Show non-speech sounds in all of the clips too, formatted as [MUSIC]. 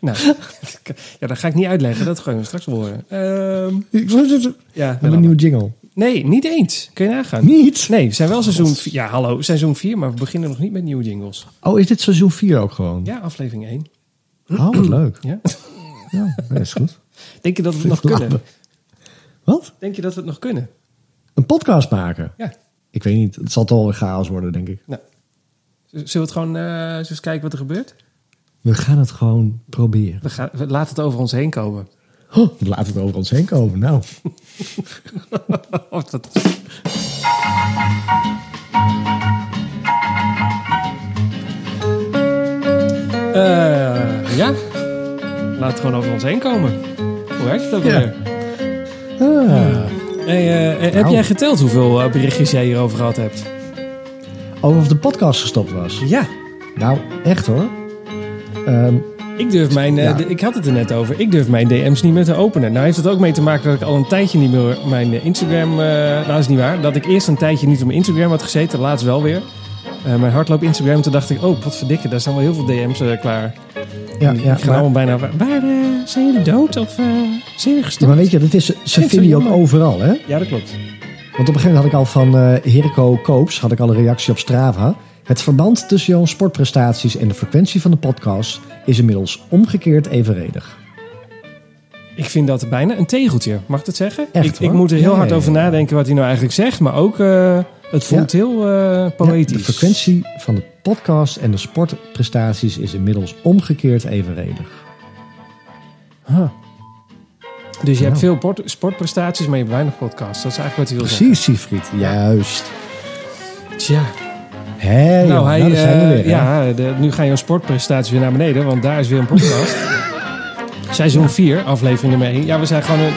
Nou, [LAUGHS] ja, dat ga ik niet uitleggen. Dat gaan we straks horen. Ehm ja, Met een nieuwe jingle. Nee, niet eens. Kun je nagaan. Niet? Nee, we zijn wel seizoen 4. Ja, hallo, seizoen 4, maar we beginnen nog niet met nieuwe jingles. Oh, is dit seizoen 4 ook gewoon? Ja, aflevering 1. Oh, wat leuk. Ja? Ja, dat is goed. Denk je dat we het nog kunnen? Wat? Denk je dat we het nog kunnen? Een podcast maken? Ja. Ik weet niet. Het zal toch wel weer chaos worden, denk ik. Nou, zullen we het gewoon uh, eens kijken wat er gebeurt? We gaan het gewoon proberen. We, gaan, we laten het over ons heen komen. Oh, laat het over ons heen komen. Nou. [LAUGHS] Uh, ja, laat het gewoon over ons heen komen. Hoe werkt het ook Ja. weer? Ah. Hey, uh, heb Nou. jij geteld hoeveel berichtjes jij hierover gehad hebt? Oh, of de podcast gestopt was. Ja. Nou, echt hoor. Ehm, Ik durf mijn, Ja. de- ik had het er net over, ik durf mijn DM's niet meer te openen. Nou heeft het ook mee te maken dat ik al een tijdje niet meer mijn eh, Instagram, uh, nou is niet waar, dat ik eerst een tijdje niet op mijn Instagram had gezeten, laatst wel weer. Uh, mijn hardloop Instagram, toen dacht ik, oh wat verdikke, daar staan wel heel veel DM's klaar. ja, ja, gaan maar, allemaal bijna, waar zijn jullie dood of zijn jullie ja, maar weet je, dat is, ze vinden je ook overal, hè? Ja, dat klopt. Want op een gegeven moment had ik al van eh Herco Koops had ik al een reactie op Strava. Het verband tussen jouw sportprestaties en de frequentie van de podcast is inmiddels omgekeerd evenredig. Ik vind dat bijna een tegeltje, mag ik dat zeggen? Echt, ik, ik moet er heel Ja, hard over ja. nadenken wat hij nou eigenlijk zegt, maar ook, uh, het voelt heel uh, poëtisch. de frequentie van de podcast en de sportprestaties is inmiddels omgekeerd evenredig. Huh. Dus je hebt veel port- sportprestaties, maar je hebt weinig podcasts. Dat is eigenlijk wat hij wil zeggen. Precies, Siegfried. Juist. Tja. Hé, nou, joh, hij, nou, daar zijn we weer. ja, de, nu gaan jouw sportprestaties weer naar beneden, want daar is weer een podcast. [LAUGHS] seizoen 4, aflevering nummer 1. Ja, we zijn gewoon een,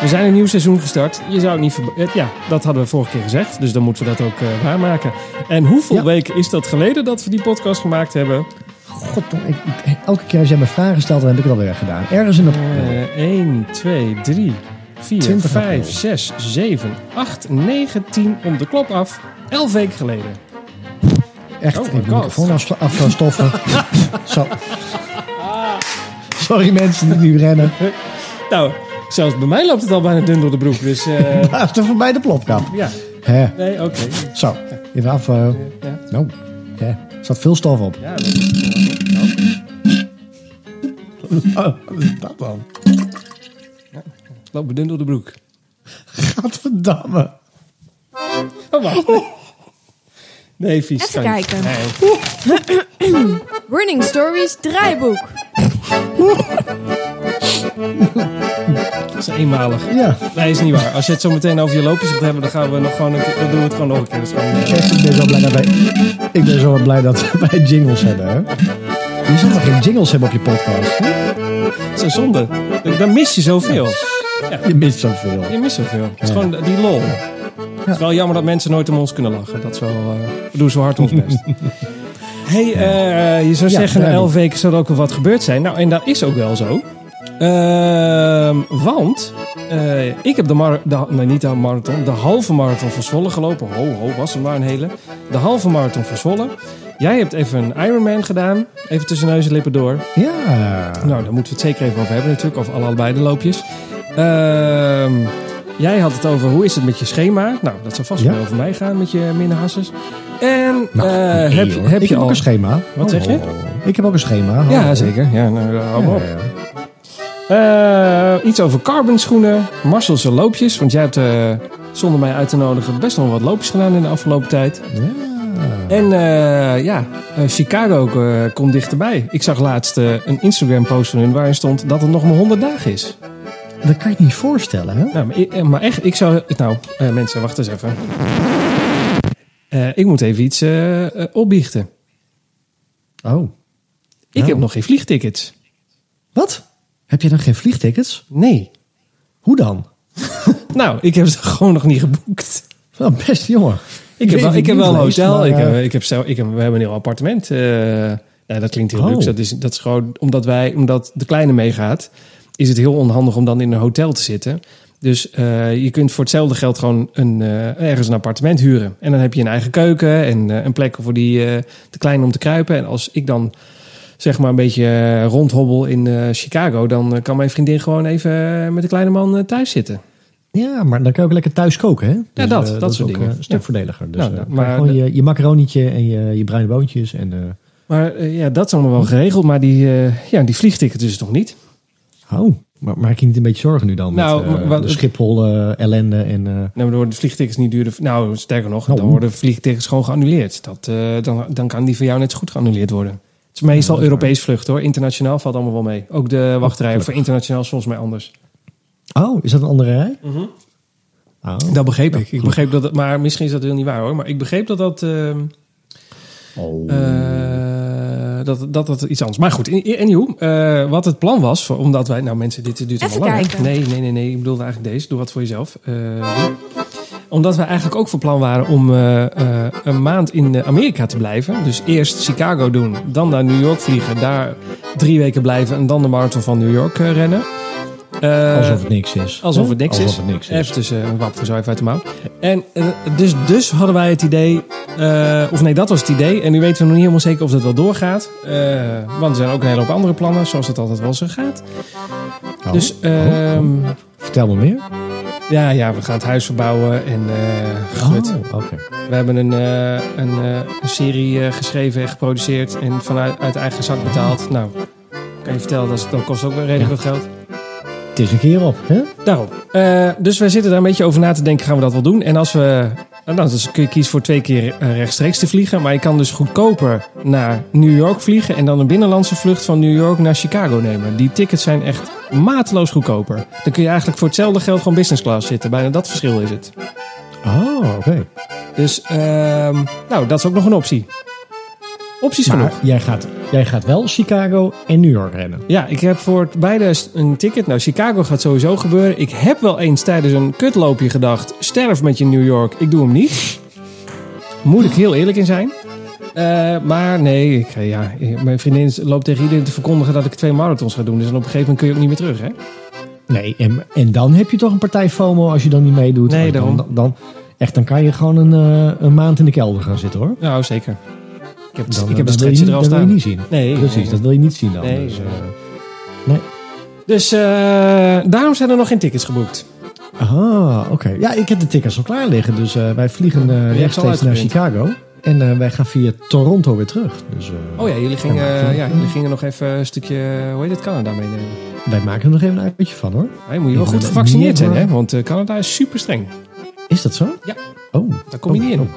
we zijn een nieuw seizoen gestart. Je zou het niet eh, Ja, dat hadden we vorige keer gezegd, dus dan moeten we dat ook eh, waarmaken. En hoeveel Ja. weken is dat geleden dat we die podcast gemaakt hebben? God, ik, ik- elke keer als jij me vragen stelt, dan heb ik het alweer gedaan. Ergens in de... Eh 1, 2, 3, 4, 20 april. 5, 6, 7, 8, 9, 10 om de klok af. 11 weken geleden. Echt, Oh ik de microfoon af, afstoffen. [LAUGHS] Zo. Sorry mensen die nu rennen. Nou, zelfs bij mij loopt het al bijna dun door de broek. Dus eh, [LAUGHS] er voorbij de plopkap. ja, Hè. nee, oké. Zo, even af. eh. Ja, Nou, er zat veel stof op. ja, dat- is dat dan? loopt me dun door de broek. Gadverdamme. Oh, wacht. Nee, vies. Even kijken. Nee. [COUGHS] Running Stories draaiboek. Dat is eenmalig. Ja, Nee, is niet waar. Als je het zo meteen over je loopjes gaat hebben, dan gaan we nog gewoon een keer, dan doen we het gewoon nog een keer. Dat is gewoon, echt, ik ben zo blij dat wij, ik ben zo blij dat [LAUGHS] wij jingles hebben. Hè? Je zal nog geen jingles hebben op je podcast. hè? zo zonde. Dan mis je zoveel. Je mist zoveel. Je mist zoveel. Het is Ja. gewoon die lol. Het is wel jammer dat mensen nooit om ons kunnen lachen. Dat is wel, eh, we doen zo hard ons best. [LAUGHS] hey, eh, je zou Ja, zeggen, na elf weken zou er ook wel wat gebeurd zijn. Nou, en dat is ook wel zo. Ehm, want eh, ik heb de, mar de, nee, niet de marathon, de halve marathon van Zwolle gelopen. Ho, ho, was het maar een hele. De halve marathon van Zwolle. Jij hebt even een Ironman gedaan. Even tussen neus en lippen door. Ja. Nou, daar moeten we het zeker even over hebben natuurlijk. Over alle allebei de loopjes. Ehm, jij had het over hoe is het met je schema. Nou, dat zou vast Ja. wel over mij gaan met je minnehasses. En Nou, eh, heb, hoor. heb ik je heb ook een schema. Wat zeg je? Oh, Ik heb ook een schema. Ja, Oh. zeker. Ja, nou, hou op. Ja. Eh, iets over carbon schoenen. Marcel's loopjes. Want jij hebt eh, zonder mij uit te nodigen best nog wel wat loopjes gedaan in de afgelopen tijd. Ja. En eh, ja, eh, Chicago eh, komt dichterbij. Ik zag laatst eh, een Instagram post van hun waarin stond dat het nog maar 100 dagen is. Dat kan je het niet voorstellen, hè? Nou, maar, ik- eh, maar echt, ik zou... Nou, eh, mensen, wacht eens even. Eh, ik moet even iets eh, opbiechten. Oh. Ik Nou. heb nog geen vliegtickets. Wat? Heb je dan geen vliegtickets? Nee. Hoe dan? [LAUGHS] Nou, ik heb ze gewoon nog niet geboekt. Wel best, jongen. Ik heb, wel, ik heb wel een hotel. ik, heb, ik heb zelf, ik heb, we hebben een heel appartement. ja, dat klinkt heel Oh. luxe. Dat is, dat is gewoon omdat wij, omdat de kleine meegaat, is het heel onhandig om dan in een hotel te zitten. Dus eh, je kunt voor hetzelfde geld gewoon een, eh, ergens een appartement huren. En dan heb je een eigen keuken en eh, een plek voor die te klein om te kruipen. En als ik dan zeg maar een beetje rondhobbel in Chicago, dan kan mijn vriendin gewoon even met de kleine man thuis zitten. Ja, maar dan kan je ook lekker thuis koken, hè? Dus, dat- dat is soort ook, dingen. een stuk Ja. voordeliger. Dus Nou, nou, maar gewoon je, je macaronietje en je, je bruine boontjes. En, Maar ja, dat is allemaal wel geregeld, maar die, ja, die vliegticket dus nog niet. Oh, maar maak je niet een beetje zorgen nu dan? Nou, met, eh, maar wat- de Schiphol eh, ellende en... eh, Nou, dan worden de vliegtickets niet duurder. Nou, sterker nog, Oh. dan worden vliegtickets gewoon geannuleerd. Dat, dan, dan kan die voor jou net zo goed geannuleerd worden. Het is meestal is Europees vlucht hoor. Internationaal valt allemaal wel mee. Ook de wachtrijen gelukkig. voor internationaal is volgens mij anders. Oh, is dat een andere rij? Oh. Dat begreep ik. Ik begreep dat, het- maar misschien is dat heel niet waar hoor. Maar ik begreep dat dat, eh, Oh. Dat, dat dat iets anders. Maar goed, anyhow, eh wat het plan was, omdat wij, nou mensen, dit duurt allemaal lang. kijken. Nee, nee, nee, nee. Ik bedoelde eigenlijk deze. Doe wat voor jezelf. Eh, omdat wij eigenlijk ook van plan waren om eh, een maand in Amerika te blijven. Dus eerst Chicago doen, dan naar New York vliegen, daar drie weken blijven en dan de marathon van New York rennen. Eh, alsof het niks is. alsof het niks alsof is. Het niks is. Even tussen een wap zo even uit de mouw. En eh, dus, dus hadden wij het idee, eh, of nee, dat was het idee. En nu weten we nog niet helemaal zeker of dat wel doorgaat. Eh, want er zijn ook een hele hoop andere plannen, zoals het altijd wel zo gaat. Oh. Dus Oh, ehm, Vertel me meer. ja, ja, we gaan het huis verbouwen en eh. Oh, oké. We hebben een, eh, een, eh, een serie eh, geschreven en geproduceerd en vanuit uit eigen zak betaald. Nou, kan je vertellen, dat, dat kost ook wel redelijk wat geld. Het is een keer op, hè? Daarom. Eh, dus wij zitten daar een beetje over na te denken, gaan we dat wel doen? En als we... Nou, dus kun je kiezen voor twee keer eh, rechtstreeks te vliegen. Maar je kan dus goedkoper naar New York vliegen... en dan een binnenlandse vlucht van New York naar Chicago nemen. Die tickets zijn echt mateloos goedkoper. Dan kun je eigenlijk voor hetzelfde geld gewoon business class zitten. Bijna dat verschil is het. Oh, oké. Dus, ehm, nou, dat is ook nog een optie. Opties Maar genoeg. jij gaat, jij gaat wel Chicago en New York rennen. Ja, ik heb voor beide een ticket. Nou, Chicago gaat sowieso gebeuren. Ik heb wel eens tijdens een kutloopje gedacht... sterf met je New York, ik doe hem niet. Moet ik heel eerlijk in zijn. Eh, maar nee, ik, ja, mijn vriendin loopt tegen iedereen te verkondigen... dat ik twee marathons ga doen. Dus dan op een gegeven moment kun je ook niet meer terug, hè? Nee, en, en dan heb je toch een partij FOMO als je dan niet meedoet. Nee, dan, dan, echt, dan kan je gewoon een, eh, een maand in de kelder gaan zitten, hoor. Nou, zeker. Ik heb, Dan, ik heb dan een je stretcher er al dat wil je staan. niet zien. Nee, Precies, nee, dat wil je niet zien dan. Nee, dus, eh, nee. Dus eh, daarom zijn er nog geen tickets geboekt. Ah, oké. Ja, ik heb de tickets al klaar liggen. Dus eh, wij vliegen eh, rechtstreeks naar. Chicago. En eh, wij gaan via Toronto weer terug. Dus eh, Oh ja, jullie gingen, Ja, jullie gingen nog even een stukje... Hoe heet het? Canada meenemen. wij maken er nog even een uitje van, hoor. Hij moet je wel goed gevaccineerd zijn, hè? Want eh, Canada is super streng. Is dat zo? Ja. Oh. Daar kom je oh, niet in. Oh,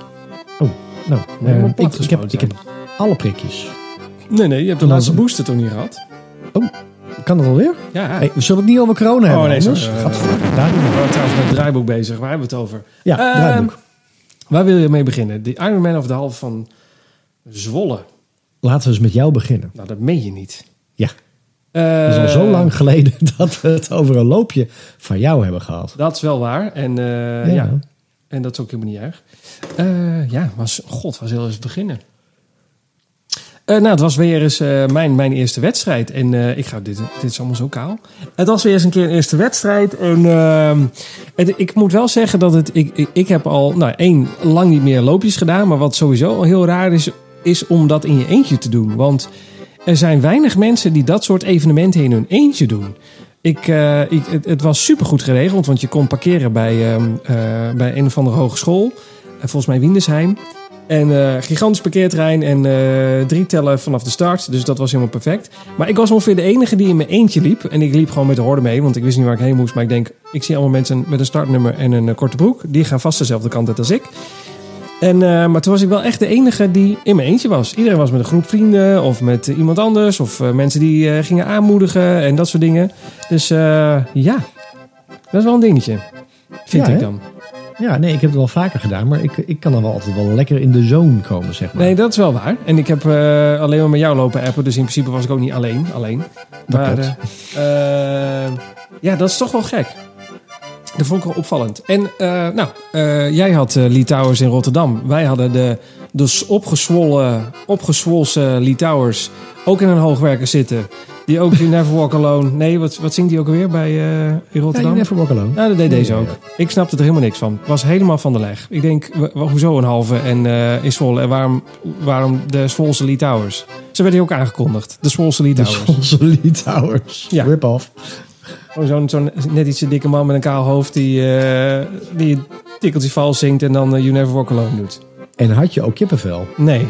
oh. Nou. Eh, ik, ik, heb, ik heb alle prikjes. Nee, nee, je hebt de Dan- laatste booster toch niet gehad? Kan dat alweer? Ja. Hey, we zullen het niet over corona hebben. oh nee, anders. Gadver- Daar doen we waren trouwens met het draaiboek bezig. Waar hebben we het over? Ja, Ehm, draaiboek. Waar wil je mee beginnen? De Ironman of de halve van Zwolle. Laten we eens met jou beginnen. Nou, dat meen je niet. Ja. Dat is al Eh, zo lang geleden [LAUGHS] dat we het over een loopje van jou hebben gehad. Dat is wel waar. En eh, ja. En dat is ook helemaal niet erg. Eh, ja, was, god, waar zullen we eens beginnen? Eh, nou, het was weer eens eh, mijn, mijn eerste wedstrijd. En ik ga, dit, dit is allemaal zo kaal. Het was weer eens een keer een eerste wedstrijd. En ehm, ik moet wel zeggen dat het. Ik, ik, ik heb al, nou, één, lang niet meer loopjes gedaan. Maar wat sowieso al heel raar is, is om dat in je eentje te doen. Want er zijn weinig mensen die dat soort evenementen in hun eentje doen. Ik, eh, ik, het, het was supergoed geregeld, want je kon parkeren bij, ehm, eh, bij een of andere hogeschool. Eh, volgens mij Windesheim. En gigantisch parkeerterrein en drie tellen vanaf de start. Dus dat was helemaal perfect. Maar ik was ongeveer de enige die in mijn eentje liep. En ik liep gewoon met de horde mee, want ik wist niet waar ik heen moest. Maar ik denk, ik zie allemaal mensen met een startnummer en een korte broek. Die gaan vast dezelfde kant uit als ik. En, eh, maar toen was ik wel echt de enige die in mijn eentje was. Iedereen was met een groep vrienden of met eh, iemand anders. Of eh, mensen die gingen aanmoedigen en dat soort dingen. Dus ja, dat is wel een dingetje. Vind Ja, ik hè? dan. Ja, nee, ik heb het wel vaker gedaan, maar ik, ik kan dan wel altijd wel lekker in de zone komen, zeg maar. Nee, dat is wel waar. En ik heb alleen maar met jou lopen appen. Dus in principe was ik ook niet alleen. alleen. maar ja, dat is toch wel gek. Dat vond ik wel opvallend. En eh, nou, eh, jij had Lee Towers in Rotterdam. Wij hadden de dus opgezwollen, opgezwolse Lee Towers ook in een hoogwerker zitten. Die ook You Never Walk Alone. Nee, wat, wat zingt die ook alweer bij in Ja, Rotterdam? you never walk alone. Nou, dat deed deze Ja, ook. Ik snapte er helemaal niks van. Was helemaal van de leg. Ik denk, hoezo een halve en in Zwolle? En waarom, waarom de Zwolse Lee Towers? Ze werden hier ook aangekondigd. De Zwolse Lee De. Zwolse Litouwers. Ja. Rip-off. Gewoon zo'n zo'n net iets te dikke man met een kaal hoofd die, eh die tikkeltje vals zingt en dan eh, You Never Walk Alone doet. En had je ook kippenvel? Nee,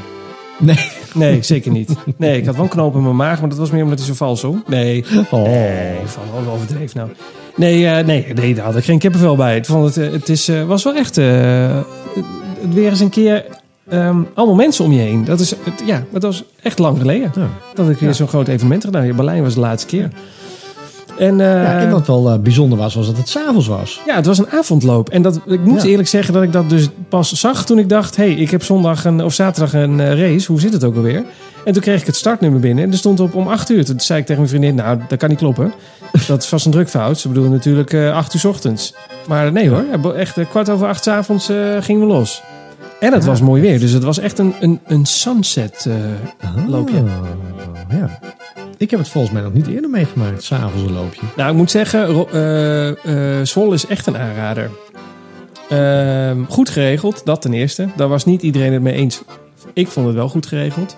Nee. nee, zeker niet. Nee, ik had wel een knoop in mijn maag, maar dat was meer omdat hij zo vals zong. Nee, Oh. nee, van overdreven nou. Nee, eh, nee, nee, daar had ik geen kippenvel bij. Ik vond het, het is, was wel echt het weer eens een keer ehm, allemaal mensen om je heen. Dat is, het, ja, het was echt lang geleden Ja. dat ik weer Ja. zo'n groot evenement gedaan heb. Berlijn was de laatste keer. En, Ja, en wat wel eh, bijzonder was, was dat het s'avonds was. Ja, het was een avondloop. En dat, ik moet Ja. eerlijk zeggen dat ik dat dus pas zag toen ik dacht... hé, hey, ik heb zondag een, of zaterdag een eh, race. Hoe zit het ook alweer? En toen kreeg ik het startnummer binnen. En er stond op om 8 uur. Toen zei ik tegen mijn vriendin, nou, dat kan niet kloppen. [LAUGHS] Dat is vast een drukfout. Ze bedoelen natuurlijk eh 8 uur 's ochtends. Maar nee hoor, echt kwart over acht 's avonds gingen we los. En het Ja. was mooi weer. Dus het was echt een, een, een sunset eh, loopje. Ah, ja. Ik heb het volgens mij nog niet eerder meegemaakt, s'avonds een loopje. Nou, ik moet zeggen, eh, Zwolle is echt een aanrader. Ehm, goed geregeld, dat ten eerste. Daar was niet iedereen het mee eens. Ik vond het wel goed geregeld.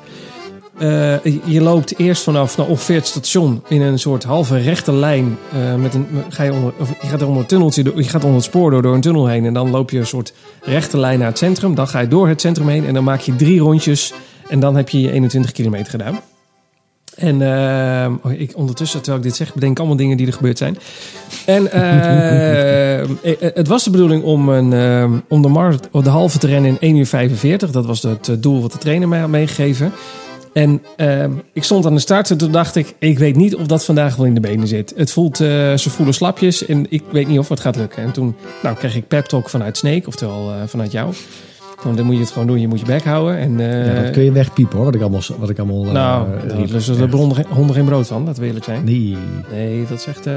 Eh, je loopt eerst vanaf nou, ongeveer het station in een soort halve rechte lijn. met een, ga je, onder, of je gaat er onder het tunneltje, je gaat onder het spoor door, door een tunnel heen. En dan loop je een soort rechte lijn naar het centrum. Dan ga je door het centrum heen en dan maak je drie rondjes. En dan heb je je 21 kilometer gedaan. En eh, oh, ik, ondertussen, terwijl ik dit zeg, bedenk ik allemaal dingen die er gebeurd zijn. En eh, [LAUGHS] eh, het was de bedoeling om, een, om de, de halve te rennen in 1 uur 45. Dat was het doel wat de trainer mij had meegegeven. En ik stond aan de start en toen dacht ik, ik weet niet of dat vandaag wel in de benen zit. Het voelt, ze voelen slapjes en ik weet niet of het gaat lukken. En toen nou, kreeg ik pep talk vanuit Snake, oftewel eh, vanuit jou. Want dan moet je het gewoon doen, je moet je bek houden. En, eh, ja, dat kun je wegpiepen hoor, wat ik allemaal, wat ik allemaal eh, nou, riep. dus er honden geen- honden geen brood van, dat wil eerlijk zijn. Nee. Nee, dat eh,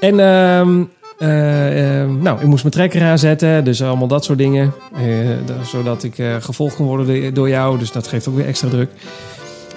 En ehm, eh, ehm, nou, ik moest mijn trekker aanzetten, dus allemaal dat soort dingen. Eh, da- zodat ik eh, gevolgd kon worden door jou, dus dat geeft ook weer extra druk.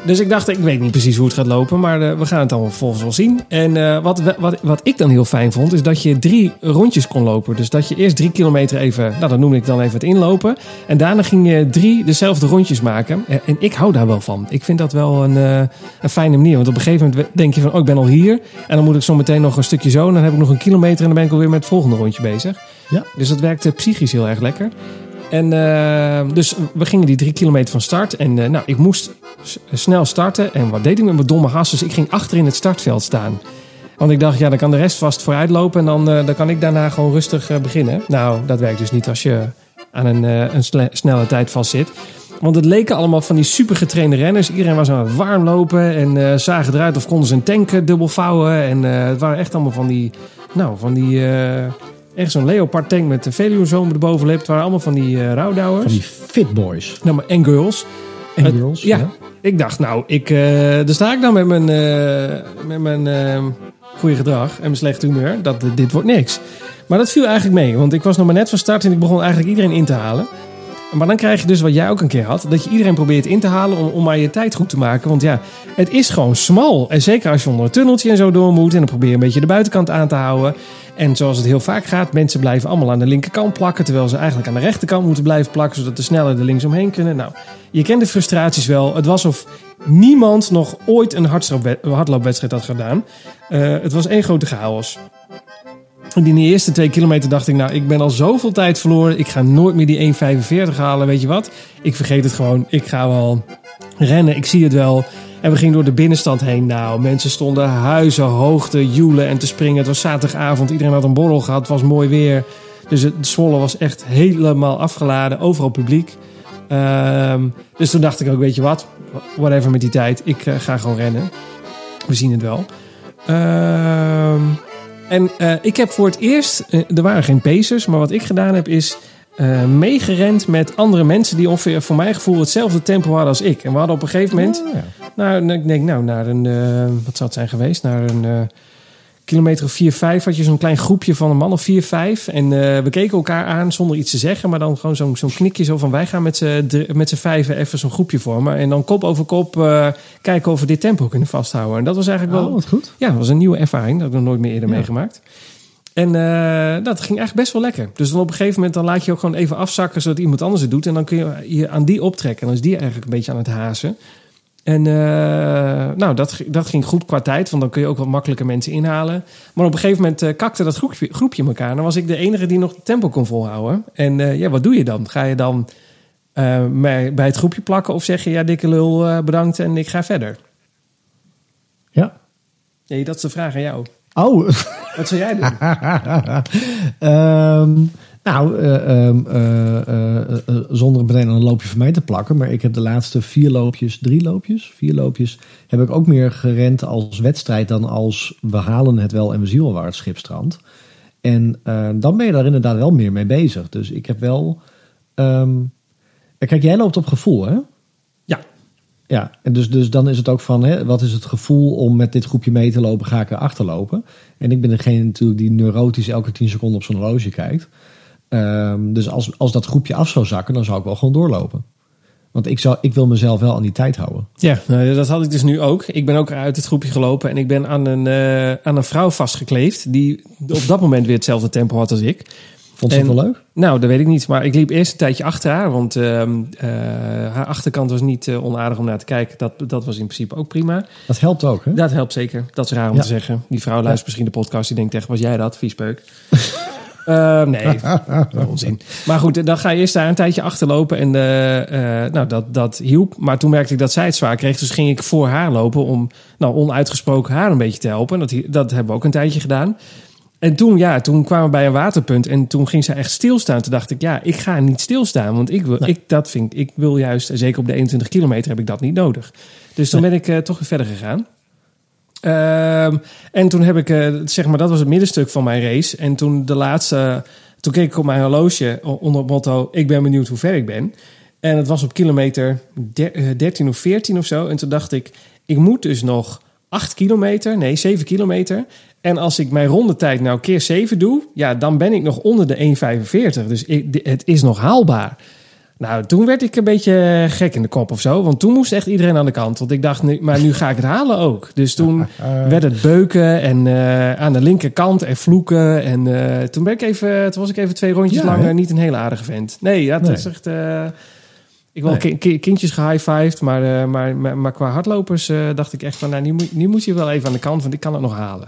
Dus ik dacht, ik weet niet precies hoe het gaat lopen, maar eh, we gaan het dan vervolgens wel zien. En eh, wat, wat, wat ik dan heel fijn vond, is dat je drie rondjes kon lopen. Dus dat je eerst drie kilometer even, nou dat noem ik dan even het inlopen. En daarna ging je drie dezelfde rondjes maken. En, en ik hou daar wel van. Ik vind dat wel een, eh, een fijne manier. Want op een gegeven moment denk je van, oh ik ben al hier. En dan moet ik zo meteen nog een stukje zo. En dan heb ik nog een kilometer en dan ben ik alweer met het volgende rondje bezig. Ja. Dus dat werkte psychisch heel erg lekker. En eh, dus we gingen die drie kilometer van start. En eh, nou, ik moest snel starten. En wat deed ik met mijn domme gas? Dus ik ging achter in het startveld staan. Want ik dacht, ja, dan kan de rest vast vooruit lopen. En dan, eh, dan kan ik daarna gewoon rustig beginnen. Nou, dat werkt dus niet als je aan een, een snelle tijd vastzit. Want het leken allemaal van die super getrainde renners. Iedereen was aan het warm lopen en zagen eruit of konden ze een tank dubbel vouwen. En het waren echt allemaal van die, nou, van die, echt zo'n Leopard tank met een Veluwezoom erboven liep. Het waren allemaal van die eh rouwdouwers. Van die fit boys. Nou, maar, en girls. En girls. ja. Ik dacht, nou, ik, eh daar sta ik dan met mijn, eh, met mijn eh, goede gedrag en mijn slechte humeur. Dat, dit wordt niks. Maar dat viel eigenlijk mee, want ik was nog maar net van start en ik begon eigenlijk iedereen in te halen. Maar dan krijg je dus wat jij ook een keer had, dat je iedereen probeert in te halen om, om maar je tijd goed te maken. Want ja, het is gewoon smal. En zeker als je onder een tunneltje en zo door moet en dan probeer je een beetje de buitenkant aan te houden. En zoals het heel vaak gaat, mensen blijven allemaal aan de linkerkant plakken, terwijl ze eigenlijk aan de rechterkant moeten blijven plakken, zodat de sneller er linksomheen kunnen. Nou, je kent de frustraties wel. Het was of niemand nog ooit een hardloopwed- hardloopwedstrijd had gedaan. Eh, het was één grote chaos. In die eerste twee kilometer dacht ik, nou, ik ben al zoveel tijd verloren. Ik ga nooit meer die 1,45 halen, weet je wat? Ik vergeet het gewoon. Ik ga wel rennen, ik zie het wel. En we gingen door de binnenstand heen. Nou, mensen stonden huizen hoog te joelen en te springen. Het was zaterdagavond, iedereen had een borrel gehad. Het was mooi weer. Dus het Zwolle was echt helemaal afgeladen. Overal publiek. Ehm, dus toen dacht ik ook, weet je wat? Whatever met die tijd. Ik eh, ga gewoon rennen. We zien het wel. Ehm, en eh, ik heb voor het eerst... eh, er waren geen pacers, maar wat ik gedaan heb is... eh, meegerend met andere mensen die ongeveer voor mijn gevoel hetzelfde tempo hadden als ik. En we hadden op een gegeven moment... Ja. Nou, ik denk nou naar een... wat zou het zijn geweest? Naar een... kilometer of 4, 5 had je zo'n klein groepje van een man of 4, 5. En eh, we keken elkaar aan zonder iets te zeggen. Maar dan gewoon zo'n zo'n knikje zo van wij gaan met z'n vijven even zo'n groepje vormen. En dan kop over kop eh, kijken of we dit tempo kunnen vasthouden. En dat was eigenlijk Oh, wel... wat goed. Ja, dat was een nieuwe ervaring. Dat heb ik nog nooit meer eerder Ja. meegemaakt. En eh, dat ging eigenlijk best wel lekker. Dus dan op een gegeven moment dan laat je ook gewoon even afzakken... zodat iemand anders het doet. En dan kun je je aan die optrekken. En dan is die eigenlijk een beetje aan het hazen. En eh, nou, dat, dat ging goed qua tijd. Want dan kun je ook wat makkelijker mensen inhalen. Maar op een gegeven moment eh, kakte dat groepje, groepje elkaar. En dan was ik de enige die nog het tempo kon volhouden. En eh, ja, wat doe je dan? Ga je dan mij bij het groepje plakken? Of zeg je, ja, dikke lul, bedankt en ik ga verder? Ja. Nee, dat is de vraag aan jou. Oh, Wat zou jij doen? [LAUGHS] Ehm, nou, eh, ehm, eh, eh, zonder meteen een loopje van mij te plakken. Maar ik heb de laatste vier loopjes, drie loopjes, vier loopjes... heb ik ook meer gerend als wedstrijd dan als we halen het wel en we zien wel waar het schip strandt. En dan ben je daar inderdaad wel meer mee bezig. Dus ik heb wel... ehm, kijk, jij loopt op gevoel, hè? Ja. Ja, en dus, dus dan is het ook van, hè, wat is het gevoel om met dit groepje mee te lopen, ga ik er achterlopen? En ik ben degene natuurlijk die neurotisch elke 10 seconden op zijn horloge kijkt. Ehm, dus als, als dat groepje af zou zakken, dan zou ik wel gewoon doorlopen. Want ik, zou, ik wil mezelf wel aan die tijd houden. Ja, nou, dat had ik dus nu ook. Ik ben ook uit het groepje gelopen en ik ben aan een, eh, aan een vrouw vastgekleefd... die op dat moment weer hetzelfde tempo had als ik. Vond ze dat wel leuk? Nou, dat weet ik niet. Maar ik liep eerst een tijdje achter haar. Want ehm, eh, haar achterkant was niet eh, onaardig om naar te kijken. Dat, dat was in principe ook prima. Dat helpt ook, hè? Dat helpt zeker. Dat is raar om Ja. te zeggen. Die vrouw luistert misschien de podcast. Die denkt echt, was jij dat? Viespeuk. [LAUGHS] Eh, nee, [LAUGHS] onzin. Maar goed, dan ga je eerst daar een tijdje achterlopen. En eh, eh, nou, dat, dat hielp. Maar toen merkte ik dat zij het zwaar kreeg. Dus ging ik voor haar lopen om nou, onuitgesproken haar een beetje te helpen. Dat, dat hebben we ook een tijdje gedaan. En toen, ja, toen kwamen we bij een waterpunt. En toen ging ze echt stilstaan. Toen dacht ik, ja, ik ga niet stilstaan. Want ik wil, Nee. ik, dat vind, ik wil juist, zeker op de 21 kilometer, heb ik dat niet nodig. Dus toen ben ik eh, toch weer verder gegaan. Ehm, en toen heb ik, eh, zeg maar, dat was het middenstuk van mijn race. En toen de laatste, toen keek ik op mijn horloge onder het motto: Ik ben benieuwd hoe ver ik ben. En het was op kilometer der- eh, 13 of 14 of zo. En toen dacht ik: Ik moet dus nog 8 kilometer, nee, 7 kilometer. En als ik mijn rondetijd nou keer 7 doe, ja, dan ben ik nog onder de 1,45. Dus het is nog haalbaar. Nou, toen werd ik een beetje gek in de kop of zo. Want toen moest echt iedereen aan de kant. Want ik dacht, nu, maar nu ga ik het halen ook. Dus toen [LAUGHS] werd het beuken en eh, aan de linkerkant en vloeken. En eh, toen, ben ik even, toen was ik even twee rondjes Ja, langer niet een hele aardige vent. Nee, ja, dat Nee. is echt... eh, ik wel Nee. ki- ki- kindjes gehighfived, maar, eh, maar, maar, maar qua hardlopers eh, dacht ik echt van... Nou, nu, moet- nu moet je wel even aan de kant, want ik kan het nog halen.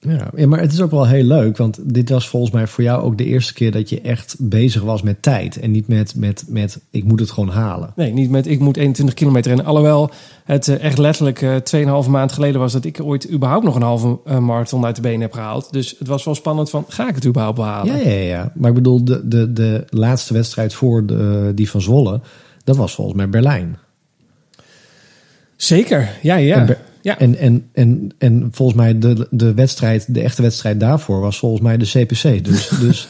Ja, maar het is ook wel heel leuk, want dit was volgens mij voor jou ook de eerste keer dat je echt bezig was met tijd. En niet met, met, met ik moet het gewoon halen. Nee, niet met ik moet 21 kilometer rennen. Alhoewel het eh, echt letterlijk eh 2,5 maand geleden was dat ik ooit überhaupt nog een halve eh, marathon uit de benen heb gehaald. Dus het was wel spannend van, ga ik het überhaupt behalen? Ja, ja, ja. Maar ik bedoel, de, de, de laatste wedstrijd voor de, die van Zwolle, dat was volgens mij Berlijn. Zeker, ja, ja. En, ja. en, en, en, en volgens mij de, de wedstrijd, de echte wedstrijd daarvoor was volgens mij de CPC. Dus, [LAUGHS] dus,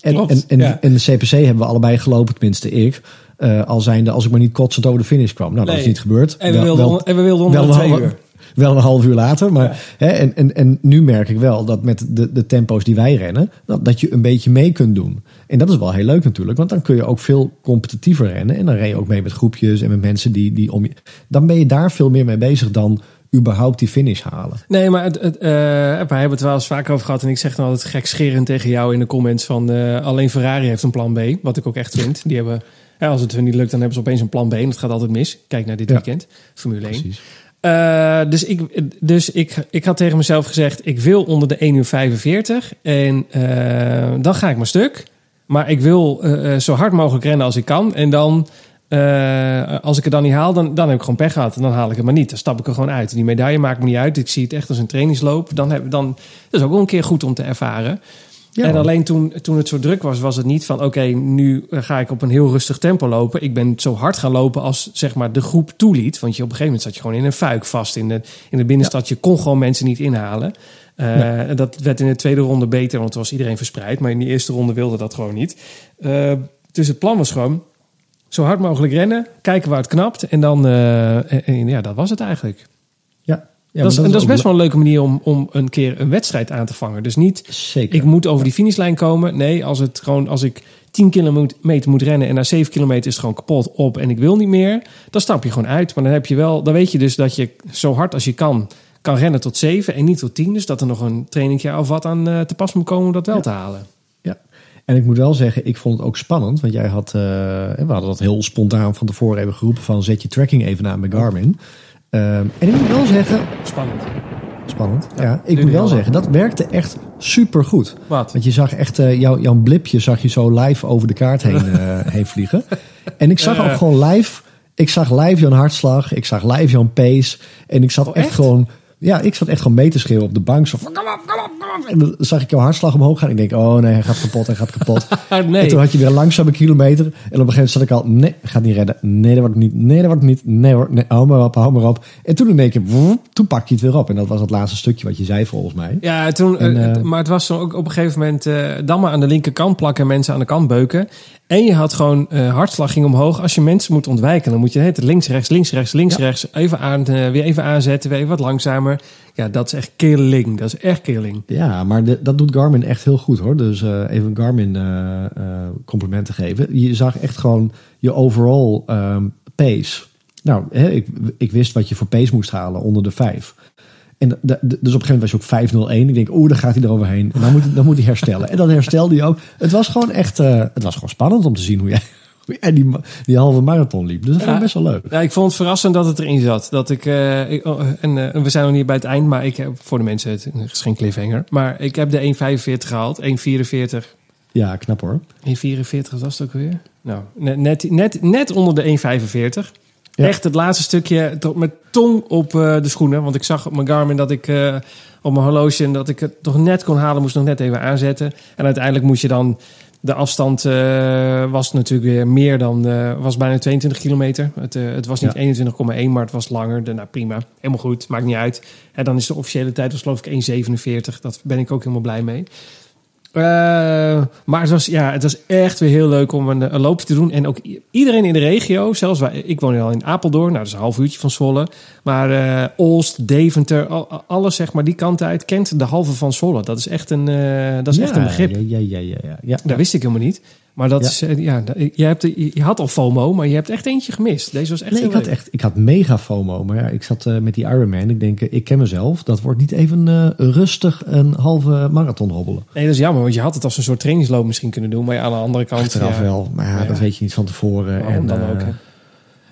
en, Klopt, en, en, ja. en de CPC hebben we allebei gelopen, tenminste ik. eh, al zijnde, als ik maar niet kotsend over de finish kwam. Nou, dat Nee. is niet gebeurd. en, we Wel- wilden, wel- on- en we wilden onder wel twee uur. Wel een half uur later. Maar, hè, en, en, en nu merk ik wel dat met de, de tempo's die wij rennen, dat, dat je een beetje mee kunt doen. En dat is wel heel leuk natuurlijk, want dan kun je ook veel competitiever rennen. En dan ren je ook mee met groepjes en met mensen die, die om je. Dan ben je daar veel meer mee bezig dan überhaupt die finish halen. Nee, maar het, het, eh, wij hebben het wel eens vaker over gehad. En ik zeg dan altijd gekscherend tegen jou in de comments van... eh, alleen Ferrari heeft een plan B. Wat ik ook echt vind. Die hebben, ja, als het hun niet lukt, dan hebben ze opeens een plan B. En dat gaat altijd mis. Kijk naar dit Ja. weekend. Formule 1. Eh, dus ik, dus ik, ik had tegen mezelf gezegd: ik wil onder de 1 uur 45. En eh, dan ga ik mijn stuk. Maar ik wil eh, eh, zo hard mogelijk rennen als ik kan. En dan, eh, als ik het dan niet haal, dan, dan heb ik gewoon pech gehad. En dan haal ik het maar niet. Dan stap ik er gewoon uit. Die medaille maakt me niet uit. Ik zie het echt als een trainingsloop. Dan heb, dan, dat is ook wel een keer goed om te ervaren. Ja, en alleen toen, toen het zo druk was, was het niet van... oké, nu ga ik op een heel rustig tempo lopen. Ik ben zo hard gaan lopen als zeg maar, de groep toeliet. Want je, op een gegeven moment zat je gewoon in een fuik vast in de, in de binnenstad. Je kon gewoon mensen niet inhalen. Eh, Dat werd in de tweede ronde beter, want toen was iedereen verspreid. Maar in die eerste ronde wilde dat gewoon niet. Eh, dus het plan was gewoon zo hard mogelijk rennen. Kijken waar het knapt. En dan, eh, en- en ja, dat was het eigenlijk. Ja. Ja, dat is, dat is best wel een leuke manier om, om een keer een wedstrijd aan te vangen. Dus niet, Zeker. ik moet over die finishlijn komen. Nee, als, het gewoon, als ik 10 kilometer moet rennen en na 7 kilometer is het gewoon kapot op en ik wil niet meer, dan stap je gewoon uit. Maar dan heb je wel, dan weet je dus dat je zo hard als je kan, kan rennen tot 7 en niet tot 10. Dus dat er nog een trainingje of wat aan eh, te pas moet komen om dat wel Ja. te halen. En ik moet wel zeggen, ik vond het ook spannend. Want jij had, eh, we hadden dat heel spontaan van tevoren even geroepen van zet je tracking even aan bij Garmin. Ehm, en ik moet wel zeggen, Spannend. spannend. Ja, ik moet wel zeggen, dat werkte echt super goed. Wat? Want je zag echt, eh, jouw, jouw blipje zag je zo live over de kaart heen, [LAUGHS] eh, heen vliegen. En ik zag ook gewoon live, ik zag live jouw hartslag, ik zag live jouw pace. En ik zat Oh, echt, echt? gewoon, ja, ik zat echt gewoon mee te schreeuwen op de bank. Zo van, kom op, kom op, kom op. En dan zag ik jouw hartslag omhoog gaan. Ik denk, oh nee, hij gaat kapot, hij gaat kapot. [LAUGHS] Ah, nee. En toen had je weer een langzame kilometer. En op een gegeven moment zat ik al, nee, gaat niet redden. Nee, dat wordt het niet. Nee, dat wordt het niet. Nee, hoor, nee, hou maar op, hou maar op. En toen in één keer, toen pak je het weer op. En dat was het laatste stukje wat je zei volgens mij. Ja, toen, En, eh, eh, maar het was zo ook op een gegeven moment eh, dan maar aan de linkerkant plakken en mensen aan de kant beuken. En je had gewoon eh hartslag ging omhoog. Als je mensen moet ontwijken, dan moet je het links, rechts, links, rechts, links, Ja. rechts. Even aan, eh, weer even aanzetten, weer even wat langzamer. Ja, dat is echt killing. Dat is echt killing. Ja, maar de- dat doet Garmin echt heel goed hoor. Dus eh, even Garmin complimenten geven. Je zag echt gewoon je overall ehm, pace. Nou, hè, ik, ik wist wat je voor pace moest halen onder de 5. En de- de- dus op een gegeven moment was je op 501. Ik denk, oeh, dan gaat hij eroverheen. En dan moet, hij- dan moet hij herstellen. En dat herstelde hij ook. Het was gewoon echt, eh, het was gewoon spannend om te zien hoe jij, [LAUGHS] die, die halve marathon liep. Dus dat vond ik best wel leuk. Ja, ik vond het verrassend dat het erin zat. Dat ik, eh, ik- oh, en, eh, we zijn nog niet bij het eind, maar ik heb voor de mensen, het is geen cliffhanger. Maar ik heb de 1,45 gehaald, 1,44. Ja, knap hoor. 1,44 was het ook weer? Nou, net, net, net, net onder de 1,45. Ja. Echt het laatste stukje tot met tong op eh, de schoenen. Want ik zag op mijn Garmin dat ik eh, op mijn horloge en dat ik het toch net kon halen, moest nog net even aanzetten. En uiteindelijk moest je dan de afstand eh, was natuurlijk weer meer dan was bijna 22 kilometer. Het, het was niet Ja. 21,1, maar het was langer. De, nou prima, helemaal goed, maakt niet uit. En dan is de officiële tijd was geloof ik 1,47. Dat ben ik ook helemaal blij mee. Eh, maar het was, ja, het was echt weer heel leuk om een, een loopje te doen. En ook iedereen in de regio, zelfs waar, ik woon al in Apeldoorn, nou dat is een half uurtje van Zwolle. Maar eh Olst, Deventer, al- al- alles zeg maar die kant uit, kent de halve van Zwolle. Dat is echt een, eh, dat is echt een begrip. Ja, ja, ja, ja. ja, ja. Dat wist ik helemaal niet. Maar dat Ja. is, eh, ja, je, hebt, je had al FOMO, maar je hebt echt eentje gemist. Deze was echt Nee, ik had echt, ik had mega FOMO. Maar ja, ik zat eh, met die Ironman. Ik denk, eh, ik ken mezelf. Dat wordt niet even rustig een halve marathon hobbelen. Nee, dat is jammer, want je had het als een soort trainingsloop misschien kunnen doen. Maar ja, aan de andere kant... Achteraf ja, wel. Maar ja, dat weet je niet van tevoren. waarom en, dan ook, hè?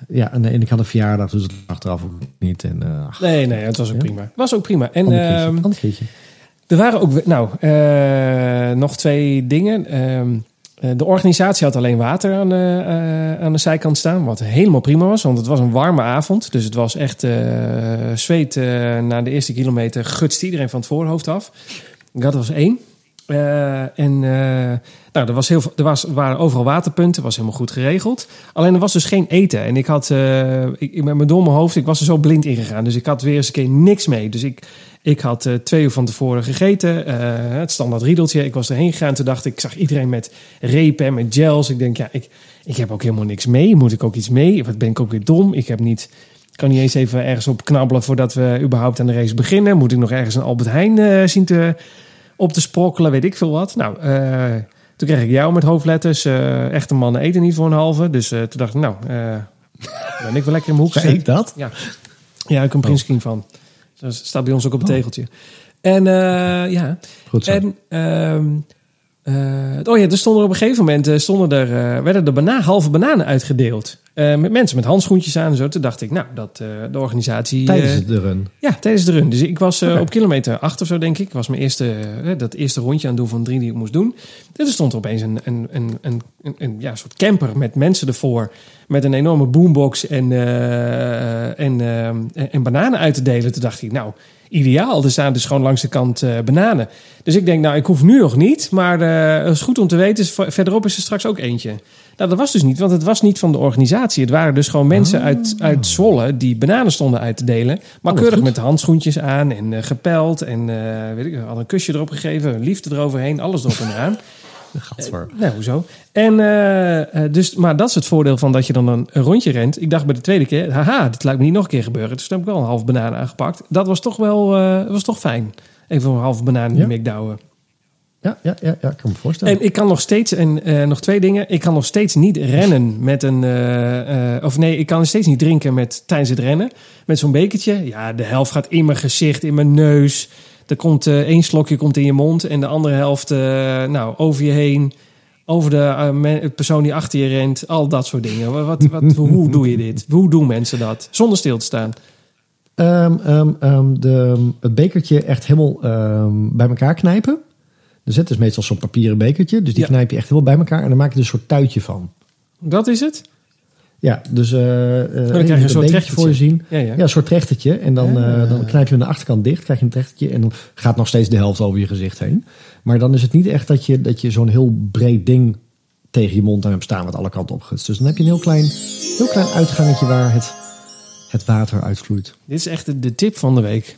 Ja, en, en ik had een verjaardag, dus het achteraf ook niet. En, ach, Nee, nee, het was ook prima. Het was ook prima. En ander keertje, ehm. Er waren ook, nou, nog twee dingen. Eh, de organisatie had alleen water aan de, eh, aan de zijkant staan, wat helemaal prima was, want het was een warme avond. Dus het was echt eh, zweet na de eerste kilometer, gutst iedereen van het voorhoofd af. Dat was één. Eh, en eh, nou, er, was heel, er was, waren overal waterpunten, was helemaal goed geregeld. Alleen er was dus geen eten. En ik had, eh, ik, met mijn domme hoofd, ik was er zo blind in gegaan. Dus ik had weer eens een keer niks mee. Dus ik, ik had twee uur van tevoren gegeten. eh, het standaard riedeltje. Ik was erheen gegaan. Toen dacht ik, ik zag iedereen met repen en met gels. Ik denk, ja, ik, ik heb ook helemaal niks mee. Moet ik ook iets mee? Wat ben ik ook weer dom? Ik heb niet... Kan niet eens even ergens op knabbelen voordat we überhaupt aan de race beginnen. Moet ik nog ergens een Albert Heijn zien te, op te sprokkelen, weet ik veel wat. Nou, eh, toen kreeg ik jou met hoofdletters. eh echte mannen eten niet voor een halve. Dus eh, toen dacht ik, nou, ben ik wel lekker in mijn hoek [LAUGHS] gezet. ik dat? Ja, ja ik een printscreen van. Dat staat bij ons ook op het Oh. tegeltje. En eh, ja, Goed zo. en ehm, eh, oh ja, er stonden er op een gegeven moment eh, stonden er, eh, werden er bana halve bananen uitgedeeld. Eh, met mensen met handschoentjes aan en zo. Toen dacht ik, nou, dat eh, de organisatie. Tijdens eh, de run. ja, tijdens de run. Dus ik was eh, op kilometer 8 of zo, denk ik. Was mijn eerste, eh, dat eerste rondje aan het doen van drie die ik moest doen. Dus er stond er opeens een, een, een, een, een, een ja, soort camper met mensen ervoor. Met een enorme boombox en, eh, en, eh, en, en bananen uit te delen. Toen dacht ik, nou, ideaal. Er staan dus gewoon langs de kant eh, bananen. Dus ik denk, nou, ik hoef nu nog niet. Maar eh, het is goed om te weten, verderop is er straks ook eentje. Nou, dat was dus niet, want het was niet van de organisatie. Het waren dus gewoon mensen uit, uit Zwolle die bananen stonden uit te delen. Maar wat keurig goed. met handschoentjes aan en eh, gepeld. En weet ik, hadden een kusje erop gegeven, liefde eroverheen, alles erop en eraan. [LAUGHS] [LAUGHS] Gadver. Nou, hoezo? En, eh, eh, dus, maar dat is het voordeel van dat je dan een, rondje rent. Ik dacht bij de tweede keer, haha, dit lijkt me niet nog een keer gebeuren. Dus toen heb ik wel een half banaan aangepakt. Dat was toch wel eh, was toch fijn. Even een halve banaan in Ja. de McDouwen. Ja, ja, ja, ja, ik kan me voorstellen. En ik kan nog steeds, en eh, nog twee dingen. Ik kan nog steeds niet rennen met een. eh, eh, of nee, ik kan nog steeds niet drinken met, tijdens het rennen. Met zo'n bekertje. Ja, de helft gaat in mijn gezicht, in mijn neus. Er komt eh, één slokje komt in je mond. En de andere helft eh, nou, over je heen. Over de eh, persoon die achter je rent. Al dat soort dingen. Wat, wat, [LAUGHS] hoe doe je dit? Hoe doen mensen dat? Zonder stil te staan. Ehm, ehm, ehm, de, het bekertje echt helemaal bij elkaar knijpen. Dus het is meestal zo'n papieren bekertje. Dus die Ja. knijp je echt helemaal bij elkaar. En dan maak je er een soort tuitje van. Dat is het? Ja, dus eh eh, krijg je een moet soort trechtertje. voor je zien. Ja, ja. Ja, een soort trechtertje. En dan, eh, dan knijp je aan de achterkant dicht, krijg je een trechtertje. En dan gaat nog steeds de helft over je gezicht heen. Maar dan is het niet echt dat je, dat je zo'n heel breed ding tegen je mond aan hebt staan wat alle kanten opgutst. Dus dan heb je een heel klein, heel klein uitgangetje waar het, het water uitvloeit. Dit is echt de, de tip van de week.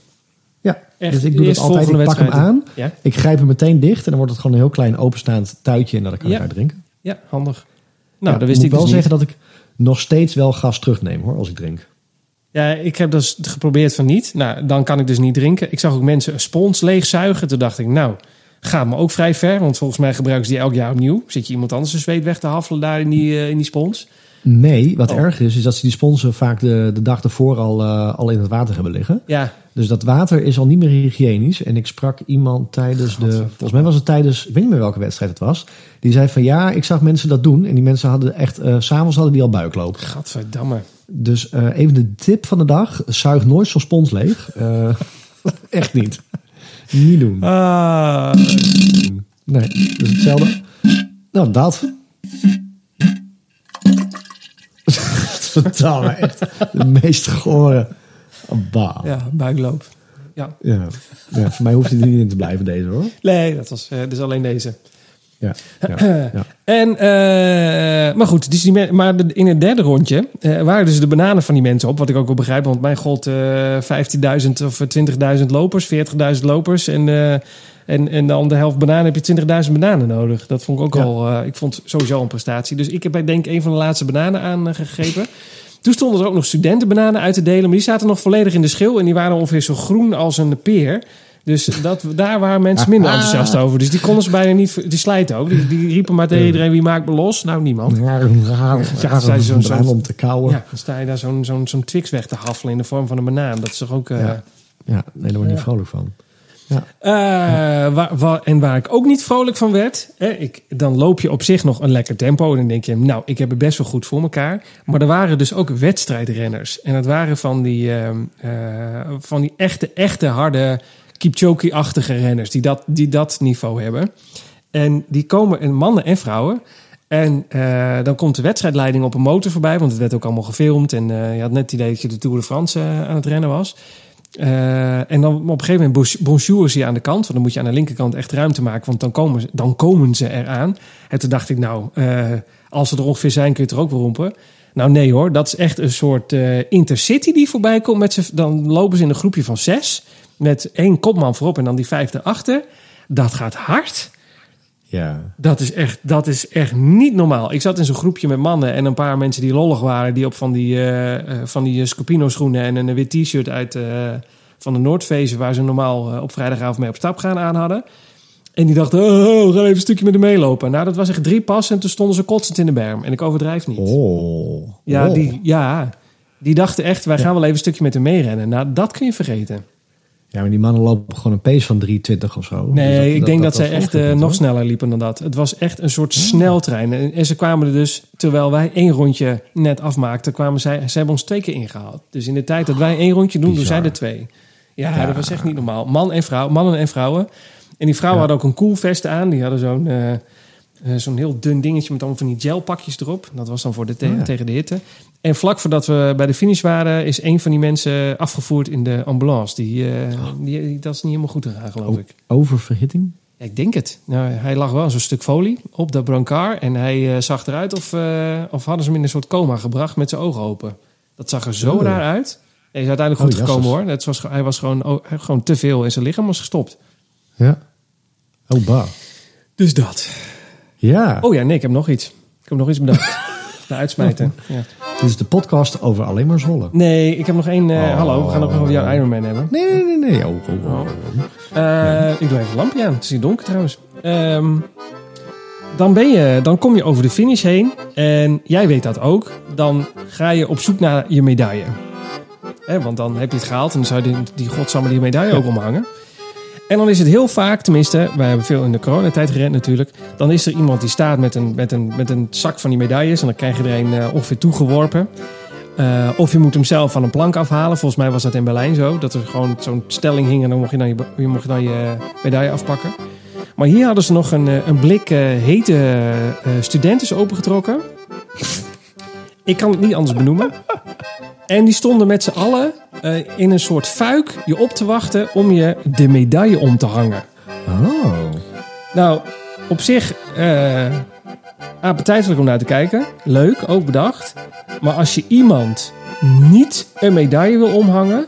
Ja, Echt, dus ik doe dat altijd. Ik pak hem aan, Ja, ik grijp hem meteen dicht en dan wordt het gewoon een heel klein openstaand tuitje en dat kan ik uit drinken. ja handig. Nou, dat wist moet ik wel dus zeggen niet. dat ik nog steeds wel gas terugneem hoor, als ik drink. Ja, ik heb dus geprobeerd van niet. Nou, dan kan ik dus niet drinken. Ik zag ook mensen een spons leegzuigen. Toen dacht ik, nou, gaat me ook vrij ver. Want volgens mij gebruiken ze die elk jaar opnieuw. Zit je iemand anders een zweet weg te haffelen daar in die, eh, in die spons? Nee, wat Oh. erger is, is dat ze die sponsen vaak de, de dag ervoor al, eh, al in het water hebben liggen. Ja, Dus dat water is al niet meer hygiënisch. En ik sprak iemand tijdens de. Volgens mij was het tijdens. Ik weet niet meer welke wedstrijd het was. Die zei van ja, ik zag mensen dat doen. En die mensen hadden echt. s S'avonds hadden die al buikloop. gadverdamme. Dus eh, even de tip van de dag: zuig nooit zo'n spons leeg. [LAUGHS] Echt niet. Niet doen. Ah, Nee, dus hetzelfde. Nou, dat. [LAUGHS] Me echt. De meest gore. Bah. Ja. ja, buikloop. Ja. Ja. voor mij hoeft hij er niet in te blijven, deze hoor. Nee, dat was dus alleen deze. Ja. ja, [CLEARS THROAT] ja. En, eh, maar goed, dus die maar in het derde rondje eh, waren dus de bananen van die mensen op. Wat ik ook wel begrijp, want mijn god, eh 15.000 of 20.000 lopers, 40.000 lopers. En, en, en dan de helft bananen heb je 20.000 bananen nodig. Dat vond ik ook Ja. al, eh, ik vond sowieso een prestatie. Dus ik heb denk ik een van de laatste bananen aangegrepen. Toen stonden er ook nog studentenbananen uit te delen, maar die zaten nog volledig in de schil. En die waren ongeveer zo groen als een peer. Dus dat, daar waren mensen minder enthousiast over. Dus die konden ze bijna niet... Die slijten ook. Die, die riepen maar tegen iedereen, wie maakt me los? Nou, niemand. Ja, zei zo'n- om te kauwen. Ja, dan sta je daar zo'n zo'n zo'n Twix weg te haffelen in de vorm van een banaan. Dat is toch ook... eh, Ja. Ja, nee, daar word ik niet vrolijk van. Eh, waar, waar- en waar ik ook niet vrolijk van werd... Hè, ik, dan loop je op zich nog een lekker tempo. En dan denk je, nou, ik heb het best wel goed voor elkaar. Maar er waren dus ook wedstrijdrenners. En dat waren van die, ehm, eh, van die echte, echte harde... Kipchoge-achtige renners die dat, die dat niveau hebben. En die komen, en mannen en vrouwen. En eh, dan komt de wedstrijdleiding op een motor voorbij, want het werd ook allemaal gefilmd. En eh, je had net het idee dat je de Tour de France eh, aan het rennen was. Eh, en dan op een gegeven moment bonjour je aan de kant. Want dan moet je aan de linkerkant echt ruimte maken, want dan komen ze, dan komen ze eraan. En toen dacht ik, nou, eh, als ze er ongeveer zijn, kun je het er ook wel roepen. Nou nee hoor, dat is echt een soort eh, intercity die voorbij komt. Met z'n- dan lopen ze in een groepje van zes. Met één kopman voorop en dan die vijfde achter. Dat gaat hard. Ja. Dat is, echt, dat is echt niet normaal. Ik zat in zo'n groepje met mannen en een paar mensen die lollig waren. Die op van die, eh, van die eh, Scopino schoenen en een wit t-shirt uit van de Noordfezen... waar ze normaal op vrijdagavond mee op stap gaan aan hadden. En die dachten, oh, we gaan even een stukje met hem meelopen. Nou, dat was echt drie passen en toen stonden ze kotsend in de berm. En ik overdrijf niet. Oh. Ja, Oh. die, ja, die dachten echt, wij gaan wel even een stukje met hem meerennen. Nou, dat kun je vergeten. Ja, maar die mannen lopen gewoon een pace van 3,20 of zo. Nee, Dus ik denk dat, zij echt eh, nog sneller liepen dan dat. Het was echt een soort sneltrein. En, en ze kwamen er dus, terwijl wij één rondje net afmaakten, kwamen zij, ze hebben ons twee keer ingehaald. Dus in de tijd dat wij één rondje doen, doen zij er twee. Ja, Ja. dat was echt niet normaal. Man en vrouw, mannen en vrouwen. En die vrouwen Ja. hadden ook een koelvest aan. Die hadden zo'n eh, eh, zo'n heel dun dingetje met allemaal van die gelpakjes erop. Dat was dan voor de te- Oh ja. tegen de hitte. En vlak voordat we bij de finish waren, is een van die mensen afgevoerd in de ambulance. Die, eh, die, die- dat is niet helemaal goed gegaan, geloof Oh. ik. Oververhitting? Ja, ik denk het. Nou, hij lag wel zo'n stuk folie op dat brancard. En hij eh, zag eruit of, eh, of hadden ze hem in een soort coma gebracht met zijn ogen open. Dat zag er zo Oeh. raar uit. Hij is uiteindelijk goed Oh, gekomen jasses. hoor. Het was, hij was gewoon, oh, gewoon te veel en zijn lichaam was gestopt. Ja. Oh, bah. Dus dat. Ja, Oh ja, nee, ik heb nog iets. Ik heb nog iets bedacht. [LAUGHS] De uitsmijten. Ja. Dit is de podcast over alleen maar zollen. Nee, ik heb nog één... eh, Oh. Hallo, we gaan ook nog over jouw Iron Man hebben. Nee, nee, nee. nee. Oh, oh, oh. Eh, Ik doe even het lampje aan. Het is hier donker trouwens. Ehm, dan, ben je, dan kom je over de finish heen. En jij weet dat ook. Dan ga je op zoek naar je medaille. Hè, want dan heb je het gehaald. En dan zou je die, die godsamme die medaille ook omhangen. En dan is het heel vaak, tenminste, wij hebben veel in de coronatijd gerend natuurlijk. Dan is er iemand die staat met een, met een, met een zak van die medailles. En dan krijg je er een eh, ongeveer toegeworpen. Eh, of je moet hem zelf van een plank afhalen. Volgens mij was dat in Berlijn zo. Dat er gewoon zo'n stelling hing en dan mocht je dan je, mocht dan je medaille afpakken. Maar hier hadden ze nog een, eh, een blik eh, hete eh studentes opengetrokken. Ik kan het niet anders benoemen. En die stonden met z'n allen eh, in een soort fuik je op te wachten om je de medaille om te hangen. Oh. Nou, op zich appetijtelijk om naar te kijken. Leuk, ook bedacht. Maar als je iemand niet een medaille wil omhangen,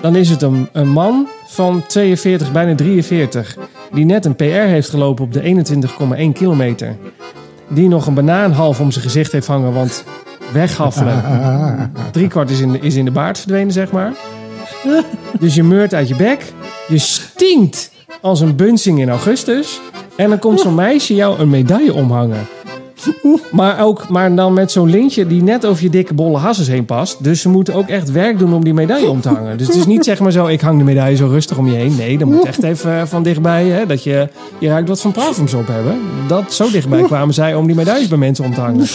dan is het een, een man van 42, bijna 43, die net een PR heeft gelopen op de 21,1 kilometer. Die nog een banaan half om zijn gezicht heeft hangen, want weghaffelen. [LAUGHS] Driekwart is in, de, is in de baard verdwenen, zeg maar. Dus je meurt uit je bek. Je stinkt als een bunsing in augustus. En dan komt zo'n meisje jou een medaille omhangen. Maar, ook, maar dan met zo'n lintje die net over je dikke bolle hasses heen past. Dus ze moeten ook echt werk doen om die medaille om te hangen. Dus het is niet zeg maar zo, ik hang de medaille zo rustig om je heen. Nee, dan moet echt even eh, van dichtbij, hè, dat je, je ruikt wat van parfums op hebben. Dat, zo dichtbij kwamen zij om die medailles bij mensen om te hangen.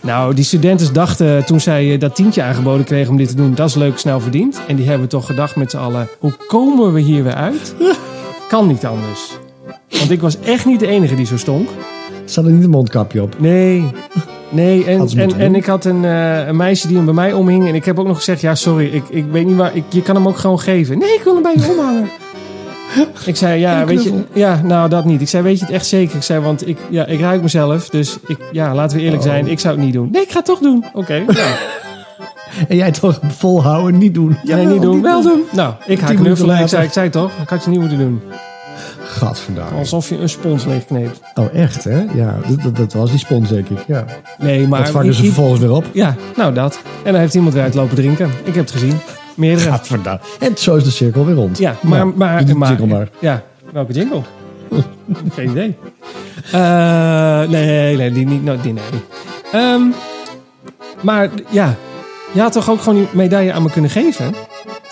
Nou, die studenten dachten toen zij eh, dat tientje aangeboden kregen om dit te doen, dat is leuk, snel verdiend. En die hebben toch gedacht met z'n allen, hoe komen we hier weer uit? Kan niet anders. Want ik was echt niet de enige die zo stonk. Zat er niet een mondkapje op? Nee. Nee, en, ze en, en ik had een, eh, een meisje die hem bij mij omhing. En ik heb ook nog gezegd, ja sorry, ik, ik weet niet waar, ik, je kan hem ook gewoon geven. Nee, ik wil hem bij je omhangen. [LAUGHS] Ik zei, ja, weet je, ja, nou dat niet. Ik zei, weet je het echt zeker? Ik zei, want ik, ja, ik ruik mezelf, dus ik, ja, laten we eerlijk Oh. zijn, ik zou het niet doen. Nee, ik ga het toch doen. Oké, ja. [LAUGHS] En jij toch volhouden, niet doen. Ja, nee, niet doen. Wel doen. Nou, ik ga knuffelen. Ik zei, ik zei toch, ik had je niet moeten doen. Gadverdamme. Alsof je een spons leegkneept. Oh, echt hè? Ja, dat, dat, dat was die spons denk ik. Ja. Nee, maar... dat vangen ze vervolgens weer op. Ja, nou dat. En dan heeft iemand weer uitlopen drinken. Ik heb het gezien. Meerdere. Gadverdamme. En zo is de cirkel weer rond. Ja, maar... Nou, maar, maar, maar. Ja, welke jingle? [LAUGHS] Geen idee. Eh, nee, nee, die niet. Nou, die nee. Ehm, maar ja, je had toch ook gewoon die medaille aan me kunnen geven?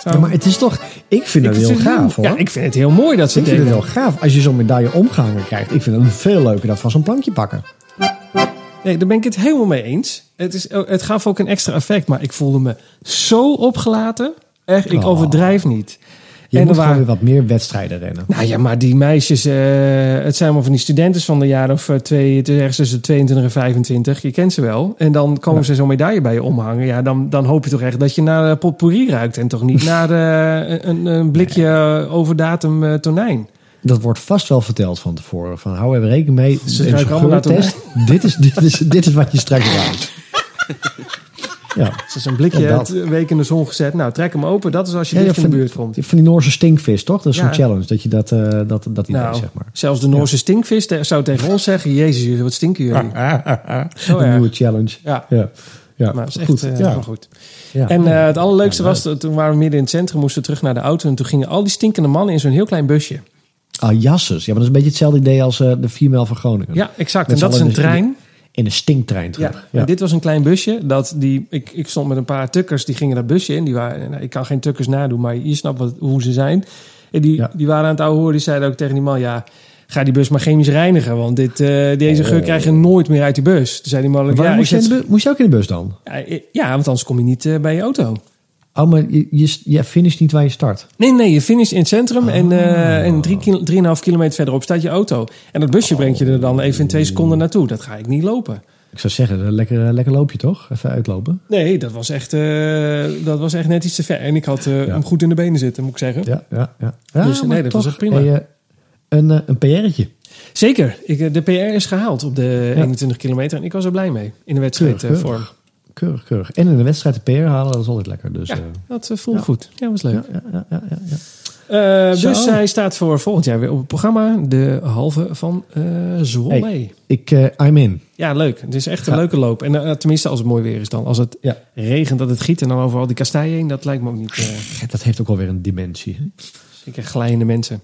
Zo. Ja, maar het is toch... Ik vind Ik het heel vind het gaaf hoor. Ja, ik vind het heel mooi dat ze Ik het vind het heel gaaf. Als je zo'n medaille omgehangen krijgt. Ik vind het veel leuker dan van zo'n plankje pakken. Nee, daar ben ik het helemaal mee eens. Het, is, het gaf ook een extra effect, maar ik voelde me zo opgelaten. Echt, ik Oh. overdrijf niet. Je En moet er gewoon waren- weer wat meer wedstrijden rennen. Nou ja, maar die meisjes, eh, het zijn allemaal van die studenten van de jaren of eh, twee, het is ergens tussen de 22 en 25. Je kent ze wel. En dan komen Ja. ze zo'n medaille bij je omhangen. Ja, dan, dan hoop je toch echt dat je naar eh, potpourri ruikt. En toch niet [LAUGHS] naar een, een blikje eh, overdatum tonijn. Dat wordt vast wel verteld van tevoren. Van hou even rekening mee. Ze ruiken allemaal naar dit, is, dit, is, dit is wat je straks ruikt. [LAUGHS] Ja. Ze is een blikje Ja, een week in de zon gezet. Nou, trek hem open. Dat is als je Ja, dicht in de buurt komt. Van die Noorse stinkvis, toch? Dat is zo'n challenge. Dat je dat, eh dat, dat idee, Nou, zeg maar. zelfs de Noorse stinkvis te- zou tegen ons zeggen... Jezus, jullie, wat stinken jullie. [LAUGHS] Zo een nieuwe challenge. Ja, Ja, ja. maar is echt goed. eh, ja. goed. Ja. En eh, het allerleukste was, toen waren we midden in het centrum, moesten we terug naar de auto. En toen gingen al die stinkende mannen in zo'n heel klein busje. Ah, jasses. Ja, maar dat is een beetje hetzelfde idee als de 4 mijl van Groningen. Ja, exact. Met En dat is een trein. In de stinktrein Ja. terug. En dit was een klein busje. Dat die, ik, ik stond met een paar tukkers, die gingen dat busje in. Die waren, nou, ik kan geen tukkers nadoen, maar je snapt wat, hoe ze zijn. En die, Ja. die waren aan het ouwe horen. Die zeiden ook tegen die man, ja, ga die bus maar chemisch reinigen. Want dit, eh, deze geur Oh. krijg je nooit meer uit die bus. Toen zei die man, ja, moest, je zet- moest je ook in de bus dan? ja, ja, want anders kom je niet eh, bij je auto. Oh, maar je, je, je finisht niet waar je start. Nee, nee, je finisht in het centrum en, eh en drie, drieënhalf kilometer verderop staat je auto. En dat busje brengt je er dan even in twee seconden naartoe. Dat ga ik niet lopen. Ik zou zeggen, een lekker, lekker loopje toch? Even uitlopen. Nee, dat was echt, eh, dat was echt net iets te ver. En ik had eh, Ja. hem goed in de benen zitten, moet ik zeggen. Ja, ja, ja. ja Dus, nee, dat was echt prima. hey, eh, een, eh, een PR'tje. Zeker, ik, eh, de PR is gehaald op de Ja. 21 kilometer. En ik was er blij mee in de wedstrijdvorm. Keurig, keurig. En in de wedstrijd de PR halen, dat is altijd lekker. Dus, Ja, eh, dat eh, voelde Ja. goed. Ja, was leuk. ja, ja, ja, ja, ja. Eh, dus hij staat voor volgend jaar weer op het programma. De halve van eh Zwolle. Hey. Ik, eh, I'm in. Ja, leuk. Het is echt een Ja. leuke loop. En tenminste als het mooi weer is dan. Als het Ja. regent, dat het giet en dan overal die kasteien heen. Dat lijkt me ook niet... eh Dat heeft ook wel weer een dimensie. hè? zeker glijende mensen.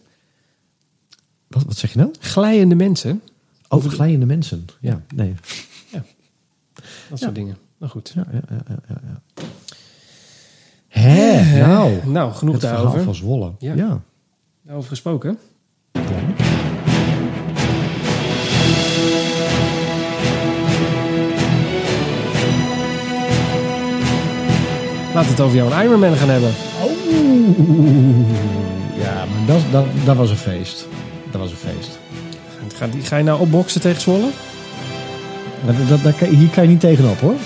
Wat, wat zeg je nou? Glijende mensen. Over glijende mensen. Ja, nee. Dat soort dingen. Nou goed. Ja, ja, ja, ja, ja. Hè, nou. Nou, genoeg Het daarover. van Zwolle. Ja. Ja. Daarover gesproken. Ja. Laten we het over jou en Ironman gaan hebben. Oeh. Ja, maar dat, dat, dat was een feest. Dat was een feest. Ga, ga je nou opboksen tegen Zwolle? Dat, dat, hier kan je niet tegenop hoor. [LAUGHS]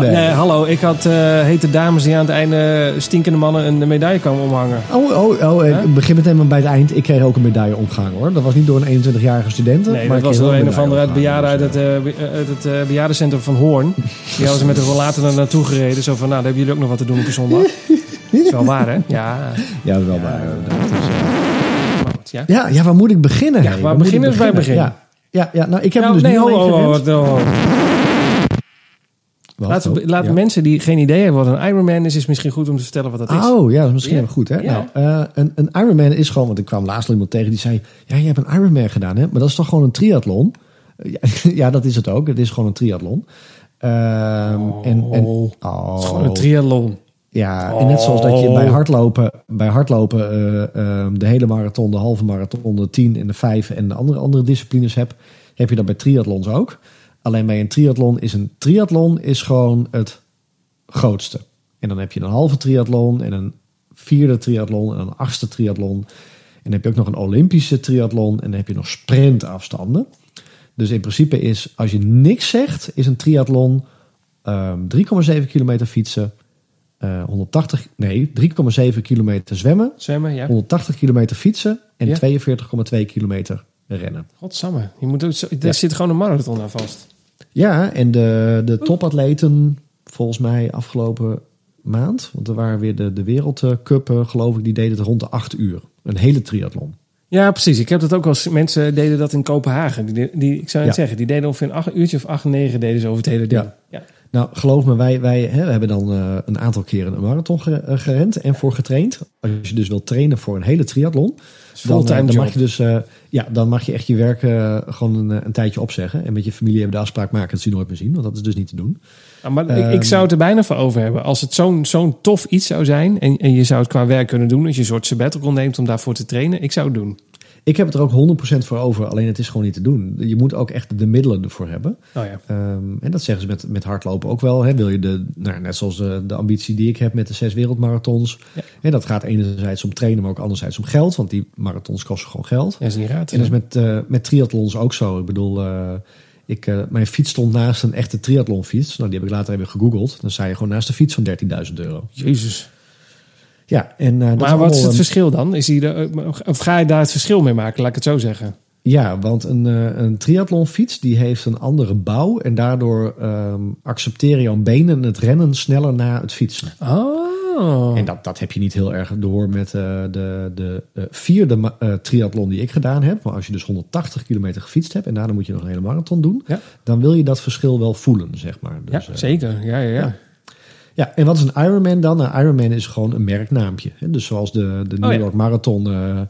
nee. Nee. hallo. Ik had eh, hete dames die aan het einde stinkende mannen een medaille komen omhangen. Oh, oh, oh Hè? ik begin meteen maar bij het eind. Ik kreeg ook een medaille omgehangen hoor. Dat was niet door een 21-jarige student. Nee, maar dat ik was door een of andere uit bejaarden uit het, eh, be- uit het eh, bejaardencentrum van Hoorn. Die hadden ze met een rollator naar naartoe gereden. Zo van, nou, daar hebben jullie ook nog wat te doen op de zondag. Dat [LAUGHS] is wel waar, hè? Ja. Eh, Ja, dat is wel waar. Ja. Ja, ja, waar moet ik beginnen? Ja, waar beginnen is bij het begin. Ja, ja, ja, nou ik heb Nou, hem dus nee, ho. Wat? Laat, Oh, laat ja. mensen die geen idee hebben wat een Ironman is, is misschien goed om te vertellen wat dat is. Oh, ja, dat is misschien wel goed, hè? Nou, eh, een, een Ironman is gewoon... Want ik kwam laatst al iemand tegen die zei... Ja, je hebt een Ironman gedaan, hè? Maar dat is toch gewoon een triathlon? Eh, [LAUGHS] Ja, dat is het ook. Het is gewoon een triathlon. Ehm, en, en, Oh. oh, Het is gewoon een triathlon. Ja, en net zoals dat je Oh. bij hardlopen, bij hardlopen eh, ehm, de hele marathon, de halve marathon, de 10 en de 5 en de andere, andere disciplines hebt, heb je dat bij triathlons ook. Alleen bij een triathlon is een triathlon is gewoon het grootste. En dan heb je een halve triathlon en een vierde triathlon en een achtste triathlon. En dan heb je ook nog een Olympische triathlon en dan heb je nog sprintafstanden. Dus in principe is, als je niks zegt, is een triathlon ehm 3,7 kilometer fietsen, eh, 180, nee, 3,7 kilometer zwemmen, Zwemmen, ja. 180 kilometer fietsen en Ja. 42,2 kilometer rennen. Godsamme. Je moet daar Ja. zit gewoon een marathon aan vast. Ja, en de, de topatleten, volgens mij afgelopen maand, want er waren weer de, de wereldcup, eh, geloof ik, die deden het rond de 8 uur. Een hele triathlon. Ja, precies. Ik heb dat ook eens. Mensen deden dat in Kopenhagen. Die, die, ik zou het Ja. zeggen, die deden ongeveer een acht, uurtje of acht, negen deden ze over het hele ding. Ja. Ja. Nou, geloof me, wij, wij hè, we hebben dan eh, een aantal keren een marathon eh, gerend en voor getraind. Als je dus wilt trainen voor een hele triathlon, dan, eh, dan mag je dus ja, dan mag je echt je werk gewoon een, een tijdje opzeggen. En met je familie hebben de afspraak maken dat ze nooit meer zien, want dat is dus niet te doen. Ja, maar ik, Ehm. ik zou het er bijna voor over hebben. Als het zo'n zo'n tof iets zou zijn en, en je zou het qua werk kunnen doen, als je een soort sabbatical neemt om daarvoor te trainen, ik zou het doen. Ik heb het er ook 100% voor over, alleen het is gewoon niet te doen. Je moet ook echt de middelen ervoor hebben. Oh ja. Ehm, en dat zeggen ze met, met hardlopen ook wel. Hè. Wil je de, nou, net zoals de, de ambitie die ik heb met de zes wereldmarathons. Ja. En dat gaat enerzijds om trainen, maar ook anderzijds om geld. Want die marathons kosten gewoon geld. Ja, is niet raad. En dat is met, eh, met triathlons ook zo. Ik bedoel, eh, ik, eh, mijn fiets stond naast een echte triathlonfiets. Nou, die heb ik later even gegoogeld. Dan sta je gewoon naast de fiets van 13.000 euro. Jezus. Ja, en, eh, dat Maar wat is het eh, verschil dan? Is die de, of ga je daar het verschil mee maken, laat ik het zo zeggen? Ja, want een, eh, een triathlonfiets die heeft een andere bouw. En daardoor ehm, accepteren jouw benen het rennen sneller na het fietsen. Oh. En dat, dat heb je niet heel erg door met eh, de, de eh, vierde eh, triathlon die ik gedaan heb. Maar als je dus 180 kilometer gefietst hebt en daarna moet je nog een hele marathon doen. Ja. Dan wil je dat verschil wel voelen, zeg maar. ja, Dus, eh, zeker. Ja, ja, ja. ja. Ja, en wat is een Ironman dan? Nou, Ironman is gewoon een merknaampje. Dus zoals de, de New Oh ja. York Marathon eh,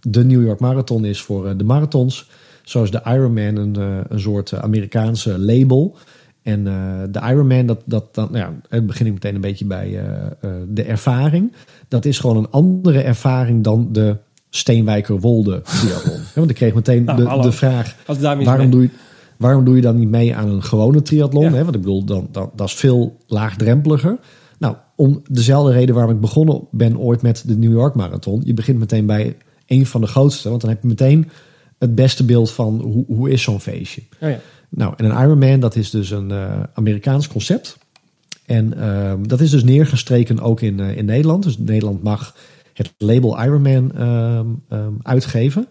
de New York Marathon is voor eh, de marathons. Zo is de Ironman een, eh, een soort Amerikaanse label. En de Ironman, dat, dat, dan, nou ja, het begin ik meteen een beetje bij de ervaring. Dat is gewoon een andere ervaring dan de Steenwijker-Wolde triathlon. [LAUGHS] Hè, Want ik kreeg meteen Nou, de, de vraag, waarom doe, je, waarom doe je dan niet mee aan een gewone triathlon? Ja. Hè? Want ik bedoel, dan, dan, dat is veel laagdrempeliger. Nou, om dezelfde reden waarom ik begonnen ben ooit met de New York Marathon. Je begint meteen bij een van de grootste. Want dan heb je meteen het beste beeld van hoe, hoe is zo'n feestje. Oh ja. Nou, en een Ironman, dat is dus een eh, Amerikaans concept. En ehm, dat is dus neergestreken ook in, eh, in Nederland. Dus Nederland mag het label Ironman ehm, ehm, uitgeven.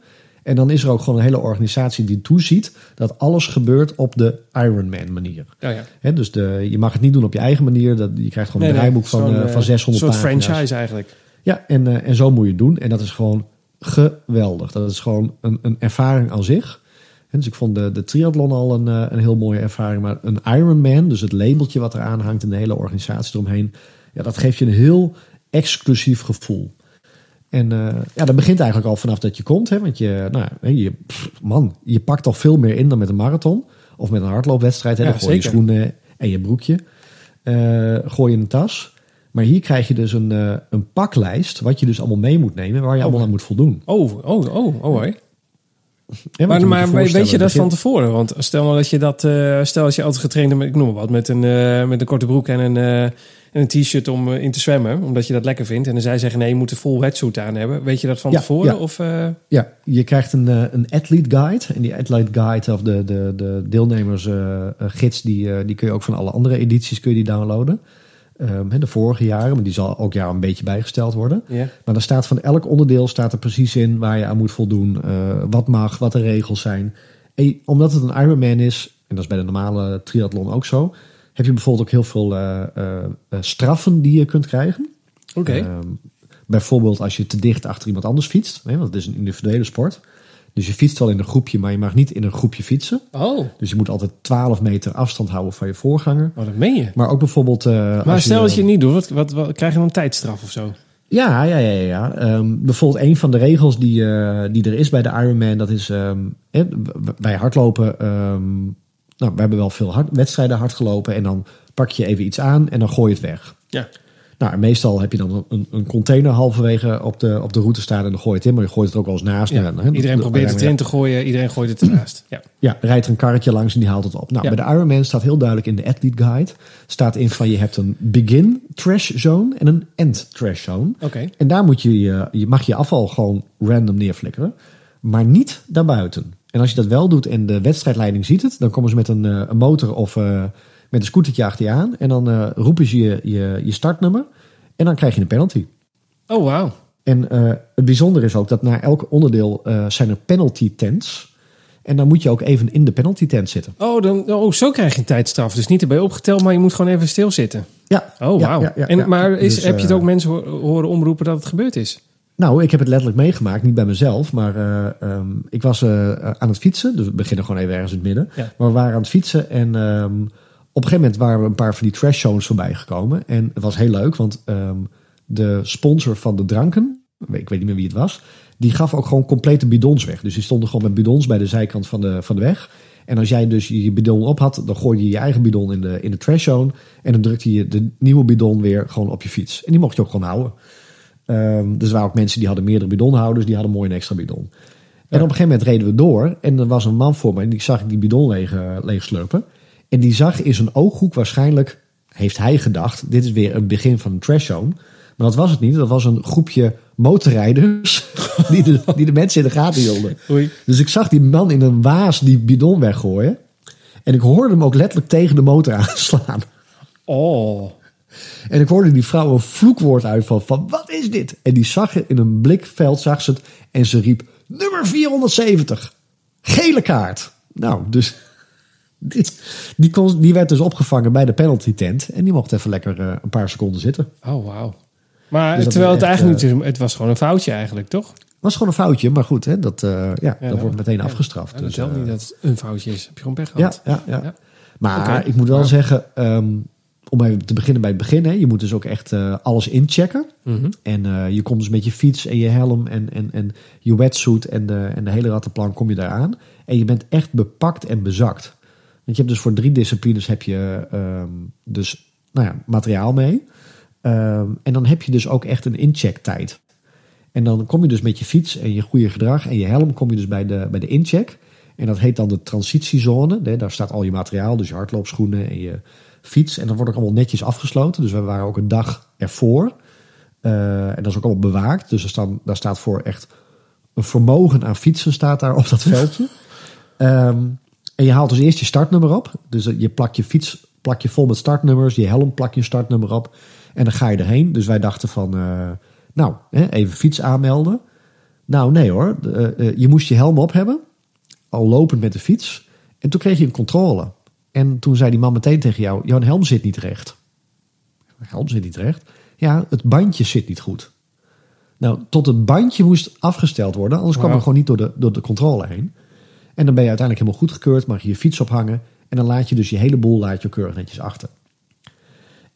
En dan is er ook gewoon een hele organisatie die toeziet dat alles gebeurt op de Ironman manier. Oh, ja. Dus de, je mag het niet doen op je eigen manier. Dat, je krijgt gewoon Nee, een nee, draaiboek van, eh, eh, van 600 Een soort pagina's. franchise eigenlijk. Ja, en, eh, en zo moet je het doen. En dat is gewoon geweldig. Dat is gewoon een, een ervaring aan zich. En dus ik vond de, de triathlon al een, een heel mooie ervaring. Maar een Ironman, dus het labeltje wat eraan hangt en de hele organisatie eromheen. Ja, dat geeft je een heel exclusief gevoel. En eh, ja, dat begint eigenlijk al vanaf dat je komt. Hè, want je, nou, ja, je, pff, man, je pakt toch veel meer in dan met een marathon. Of met een hardloopwedstrijd. Hè, Ja, gooi je schoenen en je broekje. eh, gooi je in een tas. Maar hier krijg je dus een, eh, een paklijst. Wat je dus allemaal mee moet nemen. Waar je allemaal aan moet voldoen. Oh, oh, oh, oh je Maar, moet maar je weet je dat van tevoren? Want stel nou dat je dat, stel als je altijd getraind hebt met, ik noem maar wat, met een, met een korte broek en een, en een t-shirt om eh, in te zwemmen, omdat je dat lekker vindt. En dan zij zeggen nee, je moet een full wetsuit aan hebben. Weet je dat van Ja, tevoren? ja. Of, eh, Ja, je krijgt een, eh, een athlete guide. En die athlete guide of de, de, de deelnemers eh, eh, gids, die, die kun je ook van alle andere edities kun je die downloaden. Hè, de vorige jaren, maar die zal ook jaar een beetje bijgesteld worden. ja. Maar er staat van elk onderdeel staat er precies in waar je aan moet voldoen. wat mag, wat de regels zijn. En omdat het een Ironman is, en dat is bij de normale triathlon ook zo, heb je bijvoorbeeld ook heel veel eh, eh, eh, straffen die je kunt krijgen. Oké. Ehm, bijvoorbeeld als je te dicht achter iemand anders fietst, hè, want het is een individuele sport. Dus je fietst wel in een groepje, maar je mag niet in een groepje fietsen. oh, Dus je moet altijd 12 meter afstand houden van je voorganger. oh, dat meen je. Maar ook bijvoorbeeld. Maar als stel dat je het niet doet, wat, wat, wat, krijg je dan een tijdstraf of zo? Ja, ja, ja, ja. Ehm, bijvoorbeeld een van de regels die, die er is bij de Ironman, dat is w- bij hardlopen. Nou, we hebben wel veel hard, wedstrijden hard gelopen en dan pak je even iets aan en dan gooi je het weg. Ja. Nou, meestal heb je dan een, een container halverwege op de, op de route staan en dan gooi je het in, maar je gooit het er ook wel eens naast. ja. Iedereen de- probeert het erin te gooien, iedereen gooit het ernaast. Ja. Ja, rijdt er een karretje langs en die haalt het op. Nou, Ja. bij de Ironman staat heel duidelijk in de Athlete Guide, staat in van je hebt een begin trash zone en een end trash zone. Oké. En daar moet je, je, je mag je afval gewoon random neerflikkeren. Maar niet daarbuiten. En als je dat wel doet en de wedstrijdleiding ziet het, dan komen ze met een, eh, een motor of eh, met een scootertje achter je aan. En dan eh, roepen ze je, je, je startnummer. En dan krijg je een penalty. Oh, wauw. En het bijzondere is ook dat na elk onderdeel zijn er penalty tents. En dan moet je ook even in de penalty tent zitten. Oh, dan, oh, zo krijg je een tijdstraf. Dus niet erbij opgeteld, maar je moet gewoon even stilzitten. Ja. Oh, wauw. ja, ja, en, ja. Maar is, Dus, heb je het ook mensen ho- horen omroepen dat het gebeurd is? Nou, ik heb het letterlijk meegemaakt, niet bij mezelf, maar eh, ehm, ik was eh, aan het fietsen. Dus we beginnen gewoon even ergens in het midden. Ja. Maar we waren aan het fietsen en ehm, op een gegeven moment waren we een paar van die trash zones voorbij gekomen. En het was heel leuk, want ehm, de sponsor van de dranken, ik weet niet meer wie het was, die gaf ook gewoon complete bidons weg. Dus die stonden gewoon met bidons bij de zijkant van de, van de weg. En als jij dus je bidon op had, dan gooide je je eigen bidon in de, in de trash zone. En dan drukte je de nieuwe bidon weer gewoon op je fiets. En die mocht je ook gewoon houden. Ehm, dus er waren ook mensen die hadden meerdere bidonhouders, die hadden mooi een extra bidon. En op een gegeven moment reden we door en er was een man voor me en die zag ik die bidon leeg, eh, leeg slurpen. En die zag in zijn ooghoek waarschijnlijk, heeft hij gedacht, dit is weer een begin van een trash zone. Maar dat was het niet, dat was een groepje motorrijders [LAUGHS] die de, die de mensen in de gaten hielden. Oei. Dus ik zag die man in een waas die bidon weggooien. En ik hoorde hem ook letterlijk tegen de motor aanslaan. Oh. En ik hoorde die vrouw een vloekwoord uitvallen van wat is dit? En die zag het in een blikveld, zag ze het en ze riep nummer 470. Gele kaart. Nou, dus [LAUGHS] die, die, kon, die werd dus opgevangen bij de penalty tent. En die mocht even lekker eh, een paar seconden zitten. Oh, wauw. Maar Dus terwijl het echt, eigenlijk niet... Het was gewoon een foutje eigenlijk, toch? Was gewoon een foutje, maar goed, hè, dat, eh, ja, dat dat- wordt meteen ja. afgestraft. Ja, dat dus, eh, niet dat het een foutje is. Heb je gewoon pech gehad. ja, ja. Ja. Maar ik moet wel Maar- zeggen, ehm, om even te beginnen bij het begin. Hè, je moet dus ook echt eh, alles inchecken. Mhm. En eh, je komt dus met je fiets en je helm en, en, en je wetsuit en de, en de hele rattenplan kom je daar aan. En je bent echt bepakt en bezakt. Want je hebt dus voor drie disciplines heb je ehm, dus nou ja, materiaal mee. Ehm, en dan heb je dus ook echt een inchecktijd. En dan kom je dus met je fiets en je goede gedrag en je helm kom je dus bij de, bij de incheck. En dat heet dan de transitiezone. Daar staat al je materiaal, dus je hardloopschoenen en je fiets. En dat wordt ook allemaal netjes afgesloten. Dus we waren ook een dag ervoor. Eh, en dat is ook allemaal bewaakt. Dus er staan, daar staat voor echt een vermogen aan fietsen staat daar op dat [LAUGHS] veldje. Ehm, en je haalt dus eerst je startnummer op. Dus je plak je fiets plak je vol met startnummers. Je helm plak je startnummer op. En dan ga je erheen. Dus wij dachten van, eh, nou, hè, even fiets aanmelden. Nou, nee hoor. Eh, eh, je moest je helm op hebben. Al lopend met de fiets. En toen kreeg je een controle. En toen zei die man meteen tegen jou: Jouw helm zit niet recht. Helm zit niet recht. Ja, het bandje zit niet goed. Nou, tot het bandje moest afgesteld worden. Anders kwam er gewoon niet door de, door de controle heen. En dan ben je uiteindelijk helemaal goedgekeurd. Mag je je fiets ophangen. En dan laat je dus je hele boel laat je keurig netjes achter.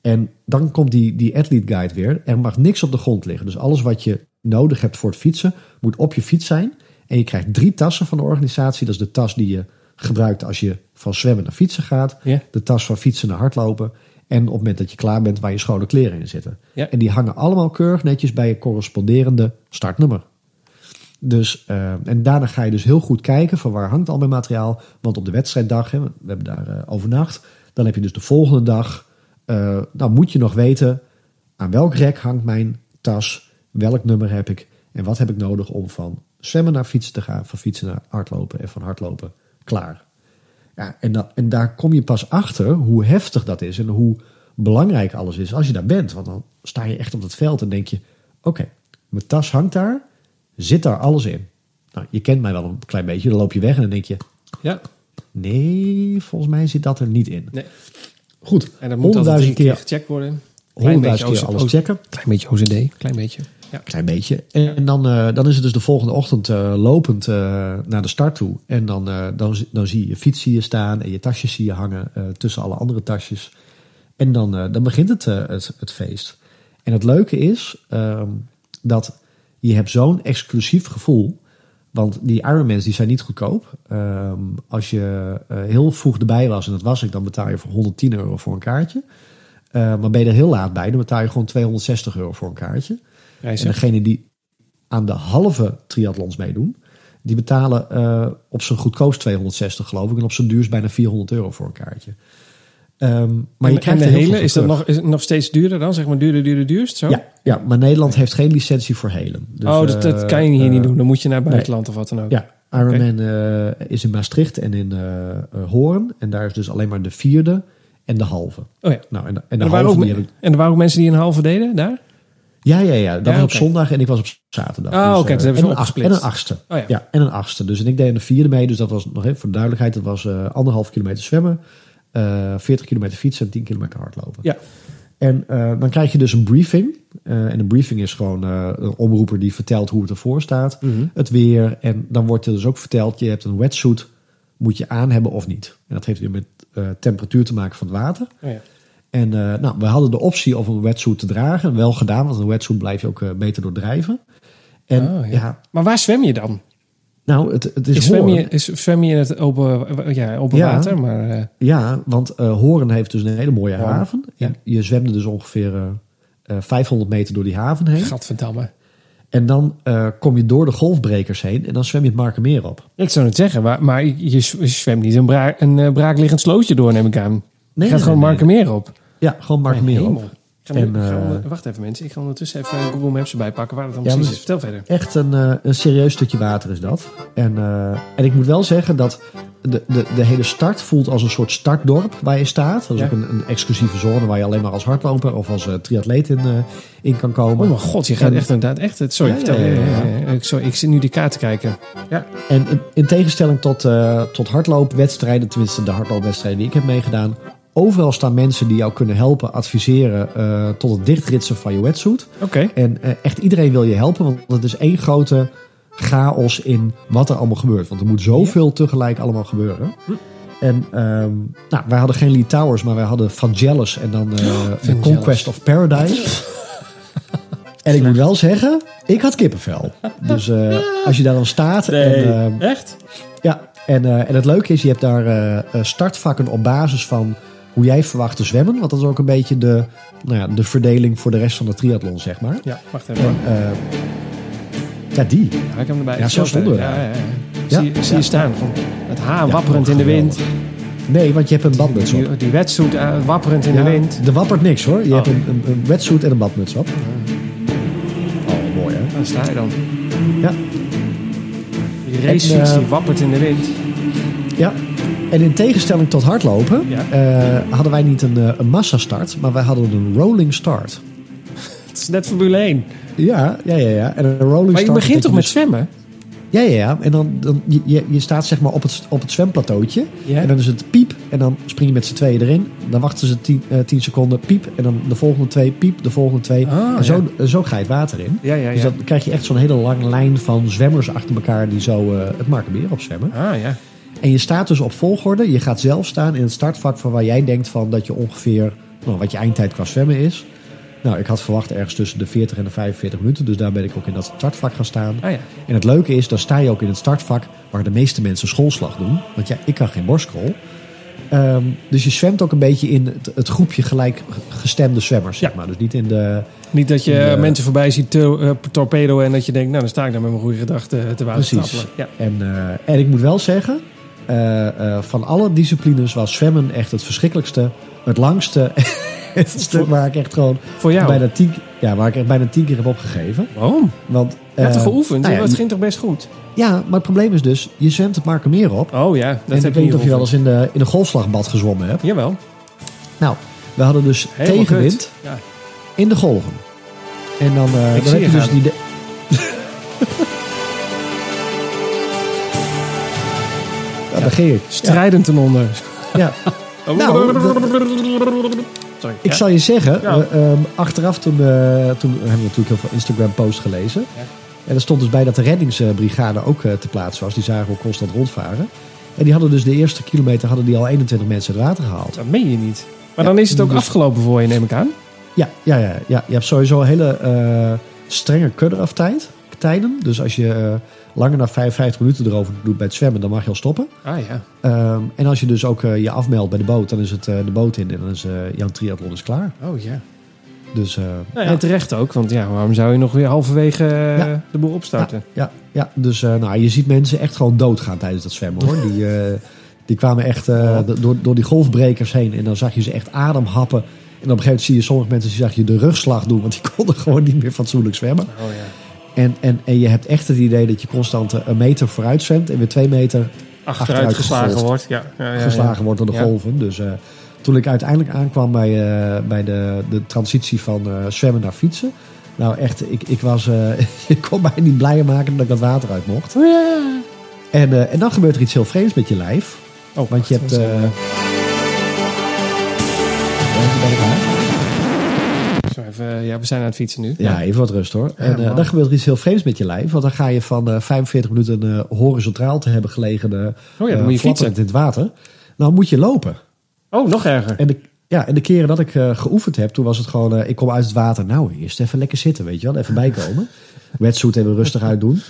En dan komt die, die athlete guide weer. Er mag niks op de grond liggen. Dus alles wat je nodig hebt voor het fietsen moet op je fiets zijn. En je krijgt drie tassen van de organisatie. Dat is de tas die je gebruikt als je van zwemmen naar fietsen gaat. Ja. De tas van fietsen naar hardlopen. En op het moment dat je klaar bent waar je schone kleren in zitten. Ja. En die hangen allemaal keurig netjes bij je corresponderende startnummer. Dus, eh, en daarna ga je dus heel goed kijken van waar hangt al mijn materiaal. Want op de wedstrijddag, hè, we hebben daar eh, overnacht. Dan heb je dus de volgende dag. eh dan moet je nog weten aan welk rek hangt mijn tas. Welk nummer heb ik. En wat heb ik nodig om van zwemmen naar fietsen te gaan. Van fietsen naar hardlopen en van hardlopen klaar. Ja, en, dat, en daar kom je pas achter hoe heftig dat is. En hoe belangrijk alles is als je daar bent. Want dan sta je echt op het veld en denk je... Oké, mijn tas hangt daar. Zit daar alles in? Nou, je kent mij wel een klein beetje. Dan loop je weg en dan denk je... Ja. Nee, volgens mij zit dat er niet in. Nee. Goed, En dan moet altijd drie honderdduizend keer keer, gecheckt worden. Klein honderdduizend beetje keer OC- alles checken. Klein beetje OCD. Klein beetje. Ja. Klein beetje. En dan, eh, dan is het dus de volgende ochtend eh, lopend eh, naar de start toe. En dan, dan, dan zie je je fiets je staan en je tasjes zie je hangen tussen alle andere tasjes. En dan, dan begint het, het, het feest. En het leuke is ehm, dat je hebt zo'n exclusief gevoel. Want die Ironmans die zijn niet goedkoop. Ehm, als je heel vroeg erbij was, en dat was ik, dan betaal je voor 110 euro voor een kaartje. Maar ben je er heel laat bij, dan betaal je gewoon 260 euro voor een kaartje. En degene die aan de halve triathlons meedoen, die betalen eh, op zijn goedkoopst 260 geloof ik. En op zijn duurst bijna 400 euro voor een kaartje. Ehm, maar je krijgt de hele, is dat nog, is het nog steeds duurder dan? Zeg maar duurder, duurder, duurst? Zo? Ja, ja, maar Nederland heeft geen licentie voor helen. Dus, oh, dat, dat eh, kan je hier eh, niet doen. Dan moet je naar buitenland of wat dan ook. Ja, Ironman eh, is in Maastricht en in eh eh, Hoorn. En daar is dus alleen maar de vierde en de halve. Oh ja. Nou, en de, en En de halve ook, die en er waren ook mensen die een halve deden daar? Ja, ja, ja. Dat Ja, was op zondag en ik was op zaterdag. Ah, oké, eh, dus hebben en, een en een achtste. Oh ja. ja. en een achtste. Dus en ik deed de vierde mee. Dus dat was nog even voor de duidelijkheid. Dat was eh, anderhalf kilometer zwemmen, eh 40 kilometer fietsen en 10 kilometer hardlopen. Ja. En dan krijg je dus een briefing. En een briefing is gewoon een omroeper die vertelt hoe het ervoor staat. Mhm. Het weer. En dan wordt er dus ook verteld, je hebt een wetsuit, moet je aan hebben of niet. En dat heeft weer met temperatuur te maken van het water. Oh ja. En eh, nou, we hadden de optie om een wetsuit te dragen. Wel gedaan, want een wetsuit blijf je ook eh, beter door drijven. En Oh, ja. ja. Maar waar zwem je dan? nou, het, het is, Is zwem, je, is zwem je in het open, ja, open Ja. water? Maar eh, Ja, want eh Horen heeft dus een hele mooie haven. Ja. En Je zwemde dus ongeveer eh, 500 meter door die haven heen. gadverdamme. En dan kom je door de golfbrekers heen en dan zwem je het Markermeer op. Ik zou het zeggen, maar, maar je, zwemt niet een, bra een braakliggend slootje door, neem ik aan. Je Nee, gaat nee, gewoon nee, Markermeer op. Ja, gewoon Markermeer hemel. op. Ik ga nu- En, ga eh, wacht even mensen, ik ga ondertussen even Google Maps erbij pakken waar het dan Ja, precies is. Vertel verder. Echt een, eh, een serieus stukje water is dat. En, eh, en ik moet wel zeggen dat de, de, de hele start voelt als een soort startdorp waar je staat. Dat is Ja. ook een, een exclusieve zone waar je alleen maar als hardloper of als eh, triatleet in, eh, in kan komen. Oh mijn god, je gaat En- echt inderdaad echt... het- Sorry, Ja, vertel. ja, ja, ja. ja, ja, ja. Ik, sorry, ik zit nu die kaart te kijken. En in, in tegenstelling tot, eh, tot hardloopwedstrijden, tenminste de hardloopwedstrijden die ik heb meegedaan. Overal staan mensen die jou kunnen helpen, adviseren eh, tot het dichtritsen van je wetsuit. Oké. En eh, echt iedereen wil je helpen, want het is één grote chaos in wat er allemaal gebeurt. Want er moet zoveel tegelijk allemaal gebeuren. En ehm, nou, wij hadden geen Lee Towers, maar wij hadden Vangelis en dan Vangelis. Conquest of Paradise. [LAUGHS] en ik moet wel zeggen, ik had kippenvel. Dus als je daar dan staat en... ehm, Echt? ja, en, en het leuke is, je hebt daar startvakken op basis van hoe jij verwacht te zwemmen. Want dat is ook een beetje de, nou ja, de verdeling voor de rest van de triathlon, zeg maar. Ja, wacht even. En, eh, ja, die. Ja, ik hem erbij. Ja, zo stonden we. Ja, ja, Zie, je- zie je staan. Gewoon het haar wapperend in de wind. Nee, want je hebt een badmuts op. Die, die wetsuit eh, wapperend in de wind. Er wappert niks hoor. Je Oh. hebt een, een, een wetsuit en een badmuts op. Oh, mooi hè. Daar sta je dan. Ja. Die racefiets En, eh, die wappert in de wind. Ja. En in tegenstelling tot hardlopen Ja. eh, hadden wij niet een, eh, een massastart, maar wij hadden een rolling start. Het is net Formule 1. Ja, ja, ja. ja. En een rolling Maar je start begint toch met dus- zwemmen? Ja, ja, ja. En dan, dan je, je, staat zeg maar op het, op het zwemplateautje. Ja. En dan is het piep. En dan spring je met z'n tweeën erin. Dan wachten ze tien, eh, tien seconden, piep. En dan de volgende twee, piep. De volgende twee. Ah, en zo, zo ga je het water in. Ja, ja, Dus ja. dan krijg je echt zo'n hele lange lijn van zwemmers achter elkaar die zo eh, het Markermeer opzwemmen. Ah, ja. En je staat dus op volgorde. Je gaat zelf staan in het startvak van waar jij denkt van dat je ongeveer, nou, wat je eindtijd qua zwemmen is. Nou, ik had verwacht ergens tussen de 40 en de 45 minuten. Dus daar ben ik ook in dat startvak gaan staan. Ah, ja. En het leuke is, dan sta je ook in het startvak waar de meeste mensen schoolslag doen. Want ja, ik kan geen borstkrol. Ehm, dus je zwemt ook een beetje in het, het groepje gelijkgestemde zwemmers, zeg Ja. maar. Dus niet in de... Niet dat je mensen voorbij ziet to- eh, torpedo en dat je denkt, nou dan sta ik daar met mijn goede gedachten te water Precies. Ja. En, eh, en ik moet wel zeggen, eh, eh, van alle disciplines was zwemmen echt het verschrikkelijkste. Het langste. [LAUGHS] het stuk waar ik echt gewoon Voor jou? bijna tien, ja, waar ik echt bijna tien keer heb opgegeven. Waarom? Want, Je hebt eh, toch geoefend? nou ja, het ging toch best goed? ja, maar het probleem is dus, je zwemt het Markermeer op. Oh ja, dat en heb ik weet niet of je wel eens in de, in een golfslagbad gezwommen hebt. Jawel. Nou, we hadden dus Helemaal tegenwind. Ja. in de golven. En dan, eh, Ik dan zie heb je dus die... de- [LAUGHS] daar ging ik. Strijdend ten onder. Ja. [LAUGHS] Nou, Sorry. Ik Ja. zal je zeggen, Ja. eh, ehm, achteraf toen, eh, toen hebben we natuurlijk heel veel Instagram posts gelezen. Ja. En er stond dus bij dat de reddingsbrigade ook eh, te plaatsen was. Die zagen we constant rondvaren. En die hadden dus de eerste kilometer hadden die al 21 mensen het water gehaald. Dat meen je niet. Maar Ja, dan is het ook dus- afgelopen voor je, neem ik aan. Ja, ja, ja, ja. je hebt sowieso hele eh, strenge cut-off tijd, tijden. Dus als je langer dan 55 minuten erover doet bij het zwemmen, dan mag je al stoppen. Ah ja. Ehm, en als je dus ook eh, je afmeldt bij de boot, dan is het eh, de boot in en dan is eh jouw triathlon is klaar. Oh ja. Dus Nou ja, terecht ook. Want ja, waarom zou je nog weer halverwege Ja. de boel opstarten? Ja, ja dus nou, je ziet mensen echt gewoon doodgaan tijdens dat zwemmen hoor. Die, die kwamen echt door, door die golfbrekers heen en dan zag je ze echt ademhappen. En op een gegeven moment zie je sommige mensen die zag je de rugslag doen, want die konden gewoon niet meer fatsoenlijk zwemmen. Oh ja. En, en, en je hebt echt het idee dat je constant een meter vooruit zwemt en weer twee meter Achteruit Achteruit geslagen wordt. Ja. Ja, ja, geslagen wordt door de golven. Dus eh, toen ik uiteindelijk aankwam bij, eh, bij de, de transitie van eh, zwemmen naar fietsen. Nou echt, ik, ik was, [LAUGHS] ik kon mij niet blijer maken dat ik dat water uit mocht. En, en dan gebeurt er iets heel vreemds met je lijf. Oh, Want je hebt... ben ik even, eh, ja, we zijn aan het fietsen nu. Ja, even wat rust hoor. En eh, man. dan gebeurt er iets heel vreemds met je lijf. Want dan ga je van eh 45 minuten eh, horizontaal te hebben gelegen. eh, Oh ja, dan eh, moet je fietsen. in het water. Nou moet je lopen. Oh, nog erger. En de, ja, en de keren dat ik eh, geoefend heb, toen was het gewoon... eh, ik kom uit het water. Nou, eerst even lekker zitten, weet je wel. Even bijkomen. [LAUGHS] Wetsuit even rustig uitdoen.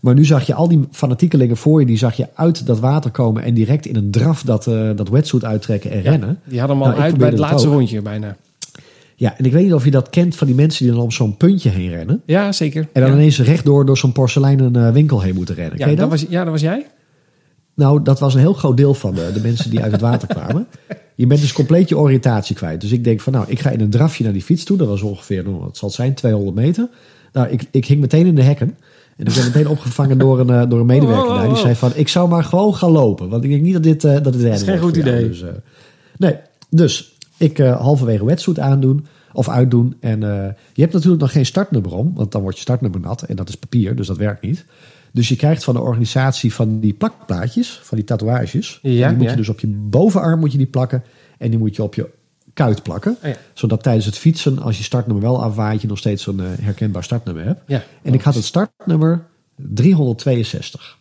Maar nu zag je al die fanatiekelingen voor je... die zag je uit dat water komen... en direct in een draf dat, eh dat wetsuit uittrekken en rennen. Die hadden hem al Nou, uit bij het laatste ook. rondje bijna. Ja, en ik weet niet of je dat kent van die mensen... die dan om zo'n puntje heen rennen. Ja, zeker. En dan ja. ineens rechtdoor door zo'n porseleinen eh, winkel heen moeten rennen. Ja, dat dat? was, ja, dat was jij? Nou, dat was een heel groot deel van de, de mensen die uit het water kwamen. Je bent dus compleet je oriëntatie kwijt. Dus ik denk van, nou, ik ga in een drafje naar die fiets toe. Dat was ongeveer, nou, wat zal het zijn, 200 meter. Nou, ik, ik hing meteen in de hekken. En ik ben meteen opgevangen door een, eh, door een medewerker Oh, oh, daar. Die oh. zei van, ik zou maar gewoon gaan lopen. Want ik denk niet dat dit, eh dat dit is geen goed idee. Dus, nee, dus ik eh, halverwege wetsuit aandoen of uitdoen. En eh, je hebt natuurlijk nog geen startnummer om. Want dan wordt je startnummer nat. En dat is papier, dus dat werkt niet. Dus je krijgt van de organisatie van die plakplaatjes, van die tatoeages. Ja, die moet ja. je dus op je bovenarm moet je die plakken. En die moet je op je kuit plakken. Oh ja. Zodat tijdens het fietsen, als je startnummer wel afwaait, je nog steeds zo'n eh, herkenbaar startnummer hebt. Ja. En ik had het startnummer 362.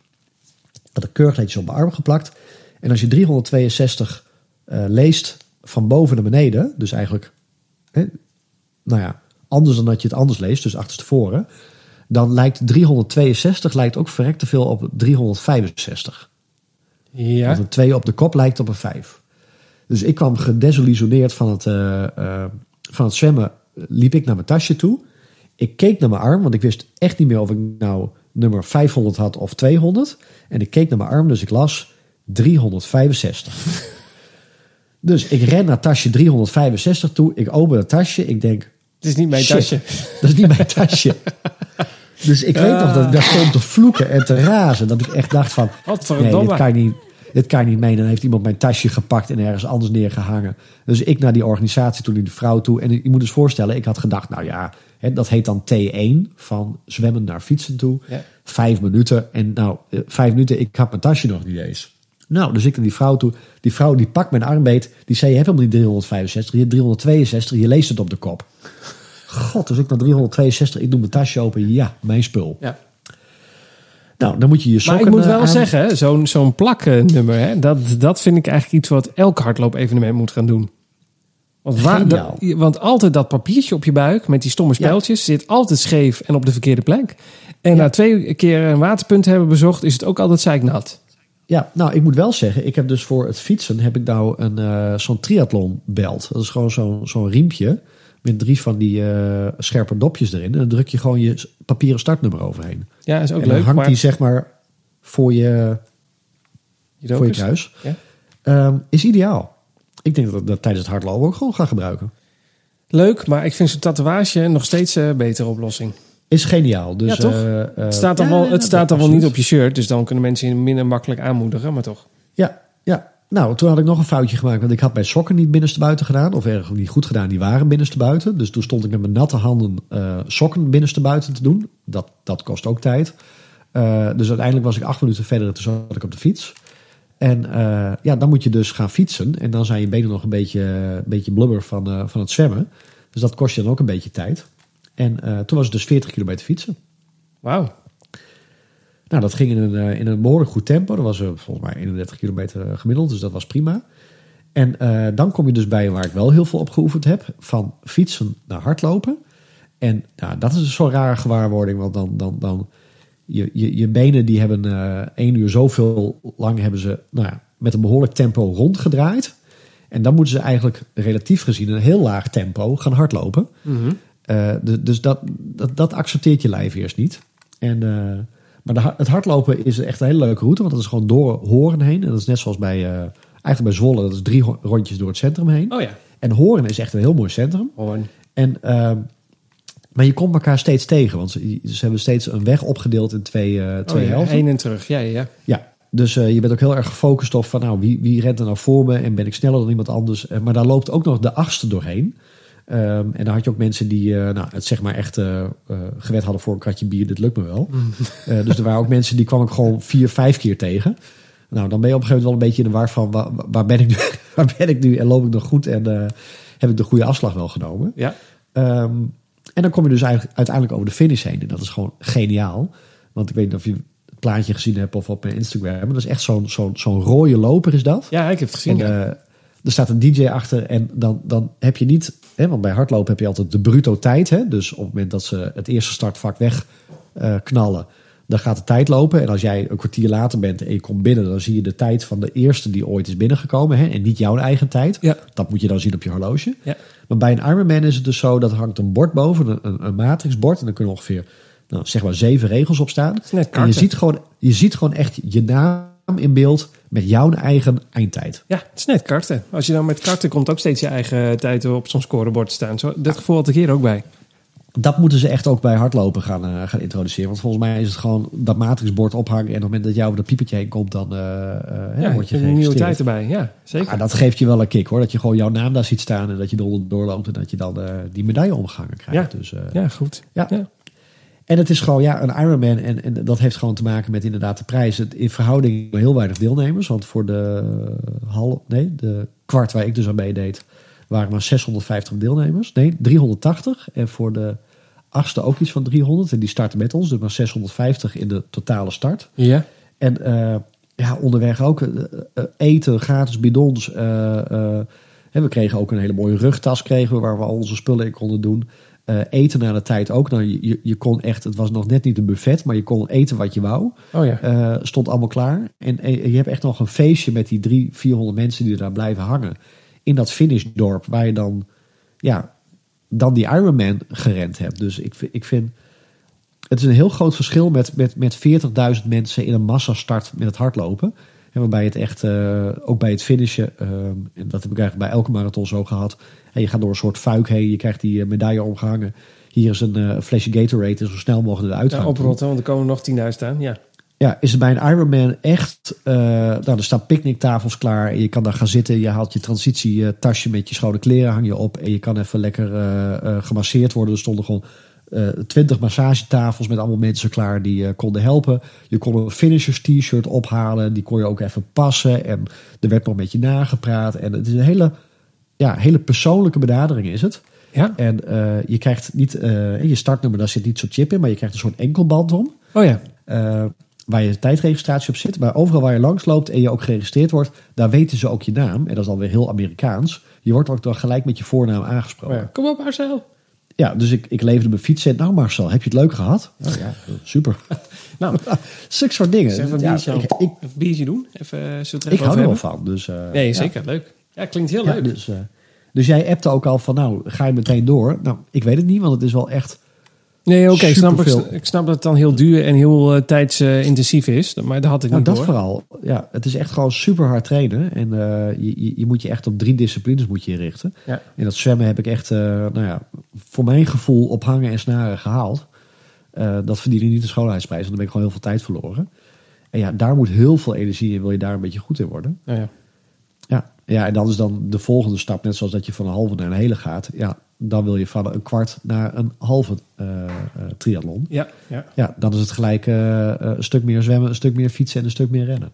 Dat ik keurig netjes op mijn arm geplakt. En als je 362 eh, leest van boven naar beneden, dus eigenlijk, hè, nou ja, anders dan dat je het anders leest, dus achterstevoren, dan lijkt 362 lijkt ook verrekt te veel op 365. Ja. Want een 2 op de kop lijkt op een 5. Dus ik kwam gedesillusioneerd van het, eh, eh, van het zwemmen. Liep ik naar mijn tasje toe. Ik keek naar mijn arm, want ik wist echt niet meer of ik nou nummer 500 had of 200. En ik keek naar mijn arm, dus ik las 365. [LAUGHS] dus ik ren naar tasje 365 toe. Ik open het tasje. Ik denk, Het is niet mijn Shit. tasje. [LAUGHS] dat is niet mijn tasje. [LAUGHS] Dus ik weet nog dat ik daar stond te vloeken en te razen. Dat ik echt dacht van, Wat nee, verdomme. dit kan je niet, dit kan je niet menen. Dan heeft iemand mijn tasje gepakt en ergens anders neergehangen. Dus ik naar die organisatie toe, naar die vrouw toe. En je moet dus voorstellen, ik had gedacht, nou ja, Hè, dat heet dan T1, van zwemmen naar fietsen toe. Ja. Vijf minuten. En nou, eh, vijf minuten, ik had mijn tasje nog niet eens. Nou, dus ik naar die vrouw toe. Die vrouw die pakt mijn arm beet. Die zei, je hebt helemaal niet 365, je hebt 362. Je leest het op de kop. God, dus ik naar 362. Ik doe mijn tasje open. Ja, mijn spul. Ja. Nou, dan moet je je Maar sokken ik moet eh, wel aan- zeggen, zo'n zo'n plaknummer, hè, dat, dat vind ik eigenlijk iets wat elk hardloop-evenement moet gaan doen. Want, waar, dat- want altijd dat papiertje op je buik met die stomme speltjes zit altijd scheef en op de verkeerde plek. En na twee keer een waterpunt te hebben bezocht, is het ook altijd zeiknat. Ja, nou, ik moet wel zeggen, ik heb dus voor het fietsen heb ik nou een eh, zo'n triathlon belt. Dat is gewoon zo'n zo'n riempje met drie van die eh, scherpe dopjes erin. En dan druk je gewoon je papieren startnummer overheen. Ja, is ook en dan leuk. hangt maar die zeg maar voor je, je voor je kruis. Ja. Ehm, is ideaal. Ik denk dat ik dat tijdens het hardlopen ook gewoon ga gebruiken. Leuk, maar ik vind zo'n tatoeage nog steeds een betere oplossing. Is geniaal. Dus, Ja, toch? eh, eh, Het staat dan wel, het staat wel niet op je shirt, dus dan kunnen mensen je minder makkelijk aanmoedigen, maar toch. Ja, ja. Nou, toen had ik nog een foutje gemaakt. Want ik had mijn sokken niet binnenstebuiten gedaan. Of erg niet goed gedaan. Die waren binnenstebuiten. Dus toen stond ik met mijn natte handen eh, sokken binnenstebuiten te doen. Dat, dat kost ook tijd. Dus uiteindelijk was ik acht minuten verder. en Toen zat ik op de fiets. En ja, dan moet je dus gaan fietsen. En dan zijn je benen nog een beetje, een beetje blubber van, van het zwemmen. Dus dat kost je dan ook een beetje tijd. En eh, toen was het dus 40 kilometer fietsen. Wauw. Nou, dat ging in een, eh, in een behoorlijk goed tempo. Dat was eh, volgens mij 31 kilometer gemiddeld, dus dat was prima. En dan kom je dus bij waar ik wel heel veel op geoefend heb: van fietsen naar hardlopen. En nou, dat is zo'n rare gewaarwording, want dan, dan, dan je, je, je benen die hebben één uur zoveel lang hebben ze nou ja, met een behoorlijk tempo rondgedraaid. En dan moeten ze eigenlijk relatief gezien een heel laag tempo gaan hardlopen. Eh, dus dus dat, dat, dat accepteert je lijf eerst niet. En, eh, maar de, het hardlopen is echt een hele leuke route, want dat is gewoon door Horen heen. En dat is net zoals bij, eh, eigenlijk bij Zwolle, dat is drie rondjes door het centrum heen. Oh ja. En Horen is echt een heel mooi centrum. Hoorn. En, maar je komt elkaar steeds tegen, want ze, ze hebben steeds een weg opgedeeld in twee, twee Oh ja, helften. heen en terug. Ja, ja, ja. Ja, dus je bent ook heel erg gefocust op van nou, wie, wie rent er nou voor me en ben ik sneller dan iemand anders. Maar daar loopt ook nog de achtste doorheen. Ehm, en dan had je ook mensen die eh, nou, het zeg maar echt eh, gewet hadden voor een kratje bier, dit lukt me wel. [LAUGHS] Eh, dus er waren ook mensen die kwam ik gewoon vier, vijf keer tegen. Nou, dan ben je op een gegeven moment wel een beetje in de war van waar, waar, ben, ik nu, [LAUGHS] waar ben ik nu en loop ik nog goed en heb ik de goede afslag wel genomen. Ja. Ehm, en dan kom je dus eigenlijk uiteindelijk over de finish heen. En dat is gewoon geniaal. Want ik weet niet of je het plaatje gezien hebt of op mijn Instagram. Maar dat is echt zo'n zo'n zo'n rode loper is dat. Ja, ik heb het gezien. En ja. er staat een DJ achter en dan, dan heb je niet... Hè, want bij hardlopen heb je altijd de bruto tijd. Hè? Dus op het moment dat ze het eerste startvak weg eh, knallen... dan gaat de tijd lopen. En als jij een kwartier later bent en je komt binnen... dan zie je de tijd van de eerste die ooit is binnengekomen. Hè? En niet jouw eigen tijd. Ja. Dat moet je dan zien op je horloge. Ja. Maar bij een Ironman is het dus zo... dat hangt een bord boven, een, een, matrixbord... en dan kunnen ongeveer nou, zeg maar zeven regels op staan. En je ziet, gewoon, je ziet gewoon echt je naam in beeld... met jouw eigen eindtijd. Ja, het is net karten. Als je dan met karten komt ook steeds je eigen tijd op zo'n scorebord te staan. Zo, dat gevoel had ik hier ook bij. Dat moeten ze echt ook bij hardlopen gaan, eh, gaan introduceren. Want volgens mij is het gewoon dat matrixbord ophangen. En op het moment dat jou over dat piepertje heen komt, dan eh, hè, Ja, word je een nieuwe tijd erbij. Ja, zeker. Ah, dat geeft je wel een kick hoor. Dat je gewoon jouw naam daar ziet staan. En dat je eronder doorloopt. En dat je dan die medaille omgehangen krijgt. Ja. Dus, Ja, goed. Ja. Ja. En het is gewoon ja, een Ironman. En, en dat heeft gewoon te maken met inderdaad de prijs. Het, in verhouding heel weinig deelnemers. Want voor de half, nee, de kwart waar ik dus aan meedeed, waren maar 650 deelnemers. Nee, 380. En voor de achtste ook iets van 300. En die starten met ons. Dus maar 650 in de totale start. Ja. En eh, ja, onderweg ook eh, eh, eten, gratis bidons. we kregen ook een hele mooie rugtas kregen we, waar we al onze spullen in konden doen. Eh, eten na de tijd ook. Nou, je, je, je kon echt, het was nog net niet een buffet, maar je kon eten wat je wou. Oh ja. Eh, stond allemaal klaar. En, en je hebt echt nog een feestje met die drie, 400 mensen die daar blijven hangen. In dat finishdorp, waar je dan, ja, dan die Ironman gerend hebt. Dus ik, vind- ik vind, het is een heel groot verschil met, met, met 40.000 mensen in een massastart met het hardlopen. En waarbij het echt, eh, ook bij het finishen, eh, en dat heb ik eigenlijk bij elke marathon zo gehad. En je gaat door een soort fuik heen, je krijgt die eh, medaille omgehangen. Hier is een eh, flesje Gatorade en zo snel mogelijk eruit ja gaan. oprotten, want er komen nog 10.000 aan. Ja. Ja, is het bij een Ironman echt... nou, er staan picknicktafels klaar. En je kan daar gaan zitten. Je haalt je transitietasje met je schone kleren hang je op. En je kan even lekker gemasseerd worden. Er stonden gewoon twintig massagetafels met allemaal mensen klaar die eh, konden helpen. Je kon een finishers t-shirt ophalen. Die kon je ook even passen. En er werd nog met je nagepraat. En het is een hele, ja, hele persoonlijke benadering is het. Ja. En eh, je krijgt niet, eh, je startnummer, daar zit niet zo'n chip in, maar je krijgt een soort enkelband om. Oh ja. eh, waar je tijdregistratie op zit. Maar overal waar je langs loopt en je ook geregistreerd wordt, daar weten ze ook je naam. En dat is alweer heel Amerikaans. Je wordt ook dan gelijk met je voornaam aangesproken. Oh ja. Kom op Marcel. Ja, dus ik, ik leverde mijn fiets. Nou Marcel, heb je het leuk gehad? Oh, ja, super. [LAUGHS] Nou, [LAUGHS] Zulke soort dingen. even Ja, ik, ik, een biertje doen. Even, er ik hou er wel van. Dus, eh, Nee, ja. zeker. Leuk. Ja, klinkt heel leuk. dus, eh, dus jij appte ook al van, nou, ga je meteen door? Nou, ik weet het niet, want het is wel echt... Nee, oké, ik, snap, ik, superveel. ik snap dat het dan heel duur en heel eh, tijdsintensief is. Maar dat had ik Nou, niet dat door. vooral. Ja, het is echt gewoon super hard trainen. En eh, je, je, moet je echt op drie disciplines moet je richten. Ja. En dat zwemmen heb ik echt, eh, nou ja, voor mijn gevoel op hangen en snaren gehaald. Eh, dat verdiende niet de schoonheidsprijs, want dan ben ik gewoon heel veel tijd verloren. En ja, daar moet heel veel energie in, wil je daar een beetje goed in worden. Nou ja. Ja, ja en dan is dan de volgende stap, net zoals dat je van een halve naar een hele gaat. Ja, dan wil je van een kwart naar een halve eh, triathlon. Ja, ja. Ja, dan is het gelijk eh, een stuk meer zwemmen, een stuk meer fietsen en een stuk meer rennen.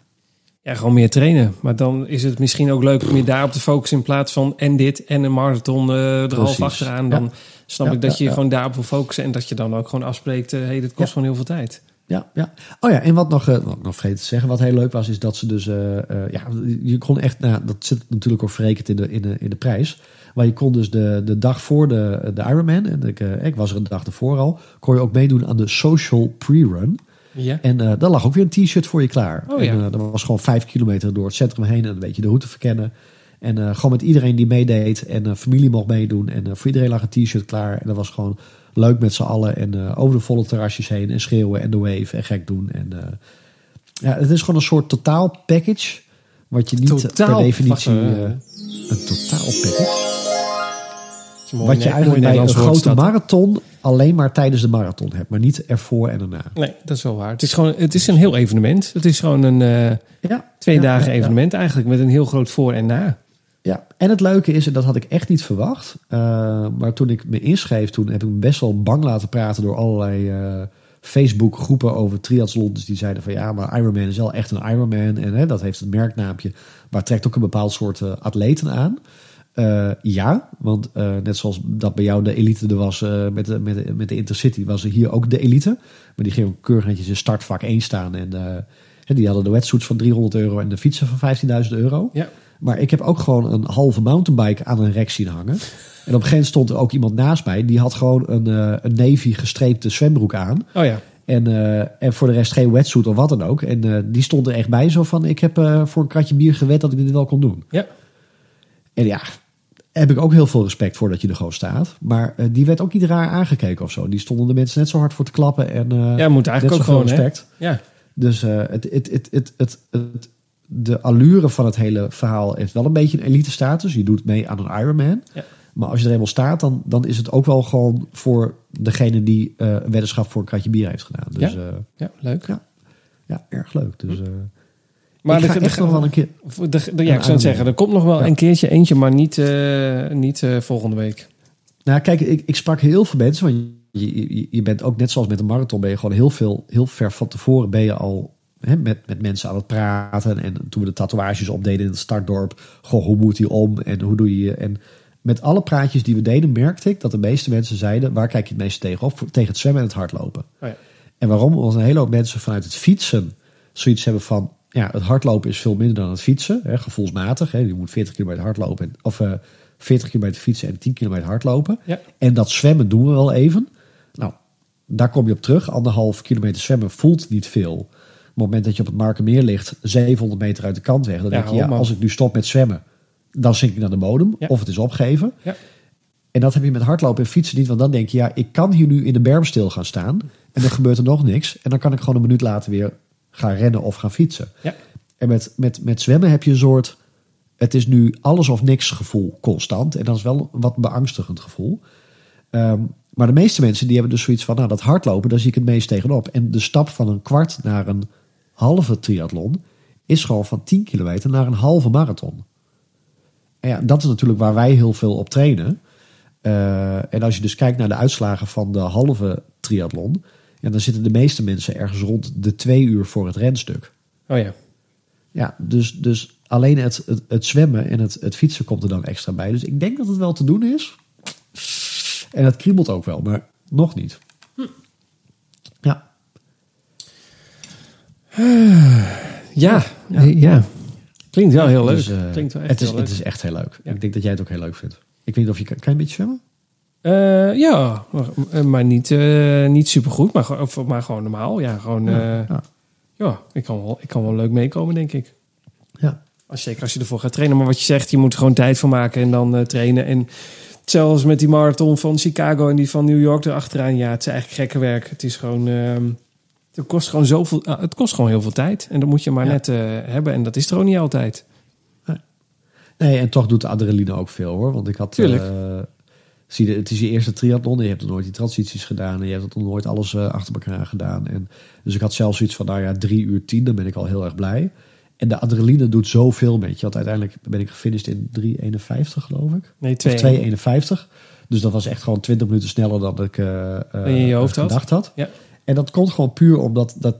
ja, gewoon meer trainen. Maar dan is het misschien ook leuk om je daarop te focussen in plaats van en dit en een marathon er half achteraan. Ja. Dan snap Ja, ik dat je gewoon daarop wil focussen en dat je dan ook gewoon afspreekt, hé, hey, dit kost gewoon heel veel tijd. Ja, ja. Oh ja, en wat nog, wat nog vergeten te zeggen, wat heel leuk was, is dat ze dus, ja, je kon echt, nou, dat zit natuurlijk ook verrekend in de, in de, in de prijs. Maar je kon dus de, de dag voor de, de Ironman, en ik, eh, ik was er een dag ervoor al, kon je ook meedoen aan de social pre-run. Ja. En eh daar lag ook weer een t-shirt voor je klaar. Oh en, ja. eh, dat was gewoon vijf kilometer door het centrum heen en een beetje de route verkennen. En gewoon met iedereen die meedeed en familie mocht meedoen. En voor iedereen lag een t-shirt klaar. En dat was gewoon leuk met z'n allen. En over de volle terrasjes heen en schreeuwen en de wave en gek doen. En ja, het is gewoon een soort totaal package. Wat je niet Totaal, per definitie... wacht, een totaal package. Dat is een mooi Wat je eigenlijk bij een grote marathon alleen maar tijdens de marathon hebt. Maar niet ervoor en daarna. Nee, dat is wel waar. Het is gewoon, het is een heel evenement. Het is gewoon een eh, Ja, twee ja, dagen ja, ja. evenement eigenlijk met een heel groot voor en na. Ja, en het leuke is, en dat had ik echt niet verwacht. eh, maar toen ik me inschreef, toen heb ik me best wel bang laten praten door allerlei eh, Facebook groepen over triathlons. Die zeiden van ja, maar Ironman is wel echt een Ironman. En hè, dat heeft het merknaampje, maar trekt ook een bepaald soort eh, atleten aan. Eh, ja, want eh, net zoals dat bij jou de elite er was met, de, met, de, met de Intercity, was er hier ook de elite. Maar die gingen keurig netjes in startvak 1 staan. En die hadden de wetsuits van 300 euro en de fietsen van 15.000 euro. Ja. Maar ik heb ook gewoon een halve mountainbike aan een rek zien hangen. En op een gegeven moment stond er ook iemand naast mij. Die had gewoon een, eh, een navy gestreepte zwembroek aan. Oh ja. En, eh, en voor de rest geen wetsuit of wat dan ook. En eh, die stond er echt bij zo van... ik heb voor een kratje bier gewet dat ik dit wel kon doen. Ja. En ja, heb ik ook heel veel respect voor dat je er gewoon staat. Maar die werd ook niet raar aangekeken of zo. Die stonden de mensen net zo hard voor te klappen. En, Ja, moet eigenlijk ook gewoon, hè? respect. Ja. Dus het, het, het, het, het, het- de allure van het hele verhaal heeft wel een beetje een elite status. Je doet mee aan een Ironman. Ja. Maar als je er eenmaal staat, dan, dan is het ook wel gewoon voor degene die eh, een weddenschap voor een kratje bier heeft gedaan. Dus Ja. ja, ja, leuk. ja, ja erg leuk. Dus, eh Maar ik de- ga de- echt nog wel een keer... ja, ik zou het zeggen, er komt nog wel Ja. een keertje eentje, maar niet, eh, niet eh, volgende week. Nou, kijk, ik, ik sprak heel veel mensen. Want je, je, je bent ook net zoals met een marathon, ben je gewoon heel veel, heel ver van tevoren ben je al hè, met, met mensen aan het praten. En toen we de tatoeages opdeden in het startdorp, goh, hoe moet die om en hoe doe je. En met alle praatjes die we deden, merkte ik dat de meeste mensen zeiden: waar kijk je het meest tegenop? Voor- Tegen het zwemmen en het hardlopen. Oh ja. En waarom? Omdat een hele hoop mensen vanuit het fietsen zoiets hebben van... ja, het hardlopen is veel minder dan het fietsen, hè, gevoelsmatig. Hè. Je moet 40 kilometer hardlopen, en, of eh 40 kilometer fietsen en 10 kilometer hardlopen. Ja. En dat zwemmen doen we wel even. Nou, daar kom je op terug. Anderhalf kilometer zwemmen voelt niet veel. Op het moment dat je op het Markermeer ligt, 700 meter uit de kant weg... dan denk je, ja, als ik nu stop met zwemmen... dan zink ik naar de bodem, of het is opgeven. Ja. En dat heb je met hardlopen en fietsen niet. Want dan denk je, ja, ik kan hier nu in de berm stil gaan staan. En dan gebeurt er nog niks. En dan kan ik gewoon een minuut later weer gaan rennen of gaan fietsen. Ja. En met, met, met zwemmen heb je een soort... Het is nu alles of niks gevoel constant. En dat is wel een wat beangstigend gevoel. Ehm, maar de meeste mensen die hebben dus zoiets van... Nou, dat hardlopen, daar zie ik het meest tegenop. En de stap van een kwart naar een halve triathlon... is gewoon van 10 kilometer naar een halve marathon. En ja, dat is natuurlijk waar wij heel veel op trainen. Eh, en als je dus kijkt naar de uitslagen van de halve triathlon, ja, dan zitten de meeste mensen ergens rond de twee uur voor het renstuk. Oh ja. Ja, dus, dus alleen het, het, het zwemmen en het, het fietsen komt er dan extra bij. Dus ik denk dat het wel te doen is. En het kriebelt ook wel, maar nog niet. Ja, Ja. ja. Klinkt wel heel leuk. Dus, eh, Klinkt wel echt het, is, heel leuk. het is echt heel leuk. Ja. Ik denk dat jij het ook heel leuk vindt. Ik weet niet of je kan, kan je een beetje zwemmen? Eh, ja, maar, maar niet, eh niet supergoed, maar, gewoon- of- maar gewoon normaal. Ja, gewoon, eh, Ja, ja, ja. ik, kan wel, ik kan wel leuk meekomen, denk ik. Ja. Als, zeker als je ervoor gaat trainen. Maar wat je zegt, je moet er gewoon tijd voor maken en dan eh, trainen. En zelfs met die marathon van Chicago en die van New York erachteraan. Ja, het is eigenlijk gekke werk. Het is gewoon... het kost gewoon zoveel... ah, het kost gewoon heel veel tijd. En dat moet je maar Ja. net eh, hebben. En dat is er ook niet altijd. Nee, en toch doet de adrenaline ook veel hoor. Want ik had. Tuurlijk. eh, zie je, het is je eerste triathlon. Je hebt nog nooit die transities gedaan. En je hebt nog nooit alles eh, achter elkaar gedaan. En, dus ik had zelfs iets van, nou ja, drie uur tien. Dan ben ik al heel erg blij. En de adrenaline doet zoveel met je. Want uiteindelijk ben ik gefinished in 3,51 geloof ik. Nee, Of twee. 2,51. Dus dat was echt gewoon 20 minuten sneller dan ik eh, eh, Dan je in je hoofd had. gedacht had. Ja. En dat komt gewoon puur omdat dat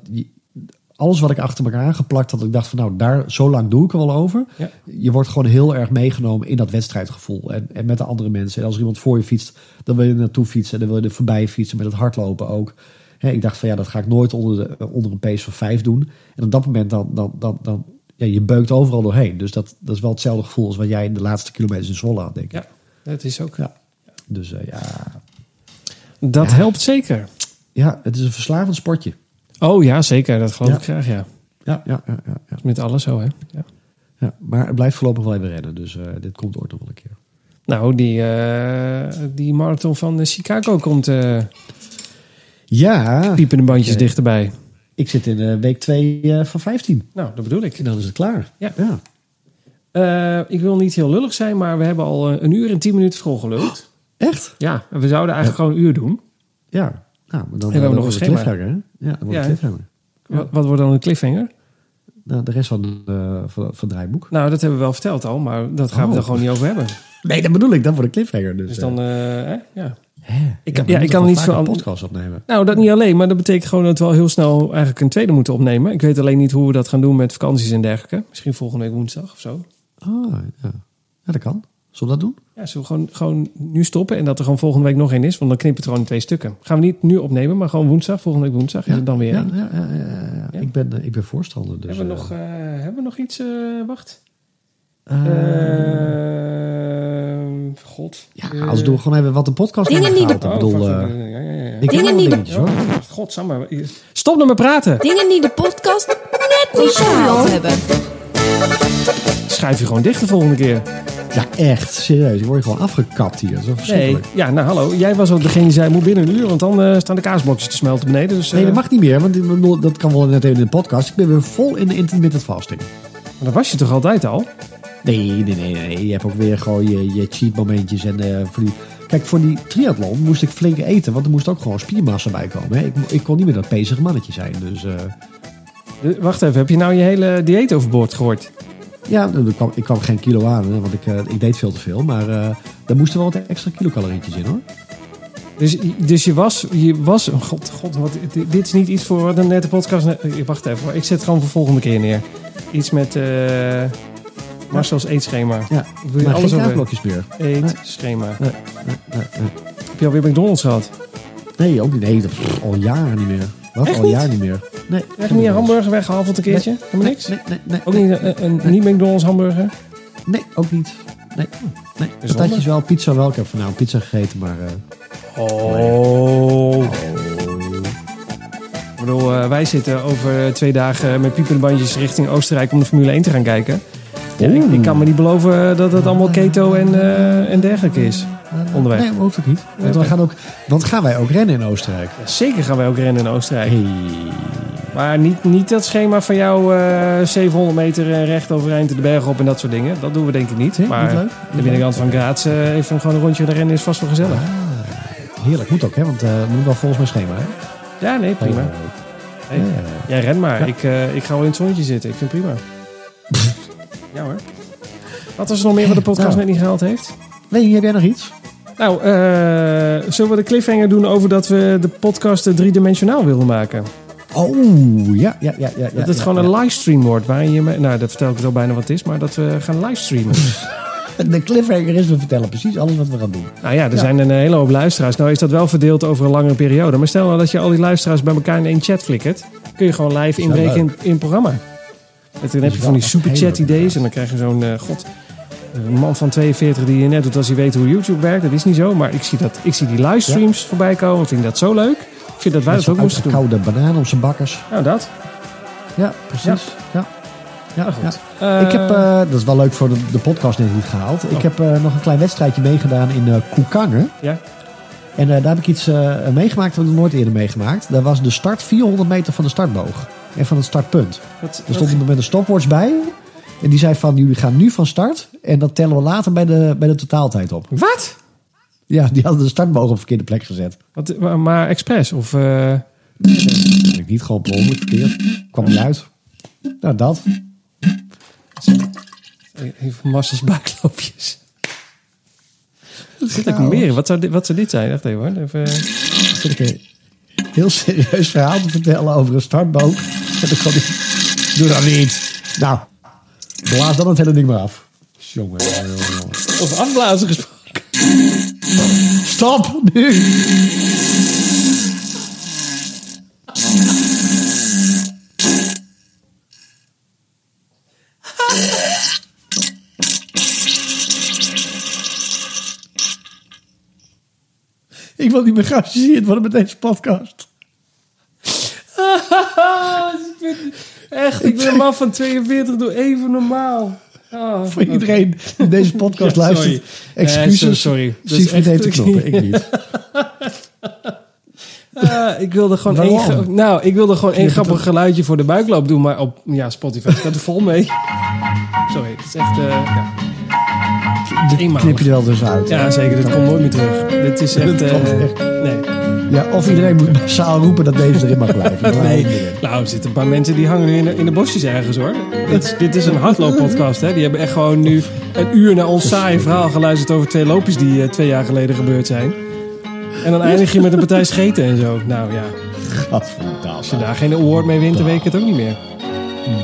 alles wat ik achter elkaar aangeplakt had, ik dacht van nou, daar zo lang doe ik er wel over. Ja. Je wordt gewoon heel erg meegenomen in dat wedstrijdgevoel. En, en met de andere mensen. En als er iemand voor je fietst, dan wil je er naartoe fietsen. En dan wil je er voorbij fietsen met het hardlopen ook. Hè, ik dacht van ja, dat ga ik nooit onder, de, onder een pace van vijf doen. En op dat moment dan, dan, dan, dan ja, je beukt overal doorheen. Dus dat, dat is wel hetzelfde gevoel als wat jij in de laatste kilometers in Zwolle had, denk ik. Ja, dat is ook... Ja. Dus eh, ja, Dat Ja. helpt zeker. Ja, het is een verslavend sportje. Oh ja, zeker. Dat geloof Ja. ik graag, ja. Ja, ja, ja, ja, ja. Met alles zo, hè. Ja. ja. Maar het blijft voorlopig wel even rennen. Dus eh, dit komt ooit nog wel een keer. Nou, die, eh, die marathon van eh, Chicago komt eh Ja, piepende bandjes dichterbij. ik zit in week 2 van 15. Nou, dat bedoel ik. En dan is het klaar. Ja. ja. Ik wil niet heel lullig zijn, maar we hebben al een uur en tien minuten volgeluld. Echt? Ja, we zouden eigenlijk gewoon een uur doen. Ja. Nou, maar dan, we hebben dan nog wordt een schema. cliffhanger, hè? Ja, dan wordt Ja, cliffhanger. Wat, wat wordt dan een cliffhanger? Nou, de rest van, eh, van, van het draaiboek. Nou, dat hebben we wel verteld al, maar dat gaan we Oh. er gewoon niet over hebben. [LAUGHS] Nee, dat bedoel ik. Dat wordt een cliffhanger. Dus, Dus eh, dan, eh, hè? ja. hè? ik- maar ja, we ik kan niet veel een podcast opnemen. Nou, dat niet alleen, maar dat betekent gewoon dat we al heel snel eigenlijk een tweede moeten opnemen. Ik weet alleen niet hoe we dat gaan doen met vakanties en dergelijke. Misschien volgende week woensdag of zo. Ah, ja. ja, dat kan. Zullen we dat doen? Ja, zullen we gewoon, gewoon nu stoppen en dat er gewoon volgende week nog één is? Want dan knipt het gewoon in twee stukken. Gaan we niet nu opnemen, maar gewoon woensdag, volgende week woensdag is het dan weer ja, ja, ja, ja, ja. Ja. Ik, ben, eh, ik ben voorstander. Dus, hebben, we eh, nog, eh, hebben we nog iets? eh, wacht. eh, Ehm, God. ja, als doen we gewoon even wat de podcast Dingen die de- Ik bedoel, Oh, eh, ja, ja, ja, ja. ik heb Dingen die de- hoor. Godsamme. Stop nou met praten. Dingen die de podcast net niet gehaald hebben. Schuif je gewoon dicht de volgende keer. Ja, echt. Serieus. Ik word gewoon afgekapt hier. Dat is Nee, ja, nou hallo. Jij was ook degene die zei, moet binnen een uur, want dan eh, staan de kaasblokjes te smelten beneden. Dus, Nee, eh, dat mag niet meer, want dat kan wel net even in de podcast. Ik ben weer vol in de intermittent fasting. maar dat was je toch altijd al? Nee, nee, nee, nee. Je hebt ook weer gewoon je, je cheat momentjes. En, eh, voor die... Kijk, voor die triathlon moest ik flink eten, want er moest ook gewoon spiermassa bij komen. Hè. Ik, ik kon niet meer dat pezige mannetje zijn. Dus Wacht even, heb je nou je hele dieet overboord gegooid? Ja, er kwam, ik kwam geen kilo aan, hè, want ik, eh, ik deed veel te veel. Maar eh daar moesten wel wat extra kilocalorietjes in hoor. Dus, dus je was, je was oh god, god wat, dit, dit is niet iets voor de nette podcast. eh, Wacht even, hoor. ik zet het gewoon voor volgende keer neer. Iets met eh Marcel's eetschema. Ja, Wil je maar alles geen meer. eetschema? Nee, nee. Heb je alweer McDonald's gehad? Nee, ook niet. Nee, al jaren niet meer. Wat? Echt al niet? jaren niet meer. Nee. Echt niet een hamburger weggehaald een keertje? Helemaal niks? Nee, nee, nee. Ook niet een, een, een niet McDonald's hamburger? Nee, ook niet. Nee, nee. Bijzonder. Patatjes wel, pizza wel. Ik heb vanavond pizza gegeten, maar... eh, Oh. Ik bedoel, eh, wij zitten over twee dagen met piepende bandjes richting Oostenrijk om de Formule 1 te gaan kijken. Ja, ik, ik kan me niet beloven dat het allemaal keto en, eh, en dergelijke is. Onderweg. Nee, hoeft ook niet. Want, we gaan ook, want gaan wij ook rennen in Oostenrijk? Ja, zeker gaan wij ook rennen in Oostenrijk. Hey. Maar niet, niet dat schema van jou eh 700 meter eh, recht overeind de berg op en dat soort dingen. Dat doen we denk ik niet. Maar niet leuk? de binnenkant van Graz eh, even gewoon een rondje rennen is vast wel gezellig. Ah, heerlijk, moet ook, hè? Want eh we moeten wel volgens mijn schema, hè? Ja, nee, prima. Oh, Hey, ja, ja. Jij ren maar. Ik, eh, ik ga wel in het zonnetje zitten. Ik vind het prima. [LAUGHS] ja hoor. Wat was er nog meer wat de podcast Nou. net niet gehaald heeft? Nee, heb jij nog iets? Nou, eh, zullen we de cliffhanger doen over dat we de podcast eh, driedimensionaal wilden maken? Oh, ja, ja, ja. ja Dat het ja, gewoon ja. een livestream wordt. Waarin je, nou, dat vertel ik al bijna wat het is, maar dat we gaan livestreamen. [LAUGHS] De cliffhanger is, we vertellen precies alles wat we gaan doen. nou ja, er Ja. zijn een hele hoop luisteraars. Nou is dat wel verdeeld over een langere periode. Maar stel nou dat je al die luisteraars bij elkaar in één chat flikkert. Kun je gewoon live inbreken in, in het programma. En dan heb je van die superchat idee's. En dan krijg je zo'n, eh, god, een man van 42 die je net doet als hij weet hoe YouTube werkt. Dat is niet zo. Maar ik zie, dat, ik zie die livestreams voorbij komen. Ik vind dat zo leuk. Ik vind dat wij dat ook moesten doen. uitgekoude banaan op zijn bakkers. Nou, dat. Ja, precies. Ja. Ja, Nou, goed. ja. Eh, Ik heb, eh, dat is wel leuk voor de, de podcast net niet gehaald. Ik Oh. heb eh, nog een klein wedstrijdje meegedaan in eh Koekangen. Ja. En eh, daar heb ik iets eh, meegemaakt wat ik nooit eerder meegemaakt. Daar was de start 400 meter van de startboog. En van het startpunt. wat, Er stond met een stopwatch bij. En die zei van, jullie gaan nu van start. En dat tellen we later bij de, bij de totaaltijd op. wat? Ja, die hadden de startboog op de verkeerde plek gezet. wat? Maar expres? Of... eh, heb ik niet gewoon per verkeerd. Kwam niet uit. Nou, dat. Even Marcel's buikloopjes. Zit ik meer? Wat zou, dit, wat zou dit zijn? Wacht even hoor. Even, zit ik een heel serieus verhaal te vertellen over een startboog. Doe dat niet. Nou, blaas dan het hele ding maar af. Jongen, jongen, jongen, over afblazen gesproken. Stop, nu. Ik wil niet meer geassocieerd worden met deze podcast. [LAUGHS] ik echt, ik ben een man van 42. Doe even normaal. Oh, Voor iedereen die deze podcast [LAUGHS] Ja, luistert. Eh, Excuses. so- sorry. Dat Siegfried heeft de knoppen, [LAUGHS] ik niet. Ah, ik wilde gewoon één, Waarom? nou, ik wilde gewoon één grappig geluidje voor de buikloop doen, maar op ja, Spotify staat er vol mee. Sorry, het is echt. eh, ja. Dit knip je er wel dus uit. ja, zeker. Dit komt nooit meer terug. Dit is echt. Eh, echt. nee. Ja, of iedereen moet massaal roepen dat deze erin mag blijven. [LAUGHS] Nee, nou, er zitten een paar mensen die hangen nu in de, in de bosjes ergens hoor. Dit, is- dit is een hardlooppodcast, hè. Die hebben echt gewoon nu een uur naar ons saaie verhaal geluisterd over twee loopjes die eh, twee jaar geleden gebeurd zijn. En dan eindig je met een partij scheten en zo. Nou ja, Gadverdamme. als je daar geen award mee wint, dan weet ik het ook niet meer.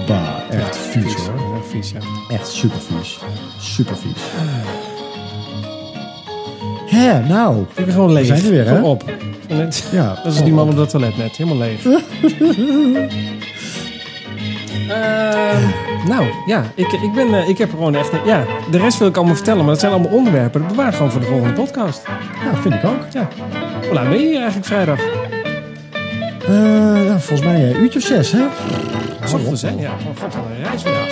Bah, echt vies hoor. Echt vies, ja. Echt super vies. Super vies. Hè, nou. Ik ben gewoon leeg. zijn er weer, hè? Gewoon op. Net- Ja, Dat is die man op dat toilet net. Helemaal leeg. [LAUGHS] Ehm, nou, ja. Ik, ik, ben, eh, ik heb gewoon echt... Ja, de rest wil ik allemaal vertellen. Maar dat zijn allemaal onderwerpen. Dat bewaar ik gewoon voor de volgende podcast. Ja, vind ik ook. Ja. Hoe laat ben je hier eigenlijk vrijdag? Eh, ja, volgens mij een uurtje of zes, hè? S ochtends, hè? Ja. Oh, god, wat een reis vandaag.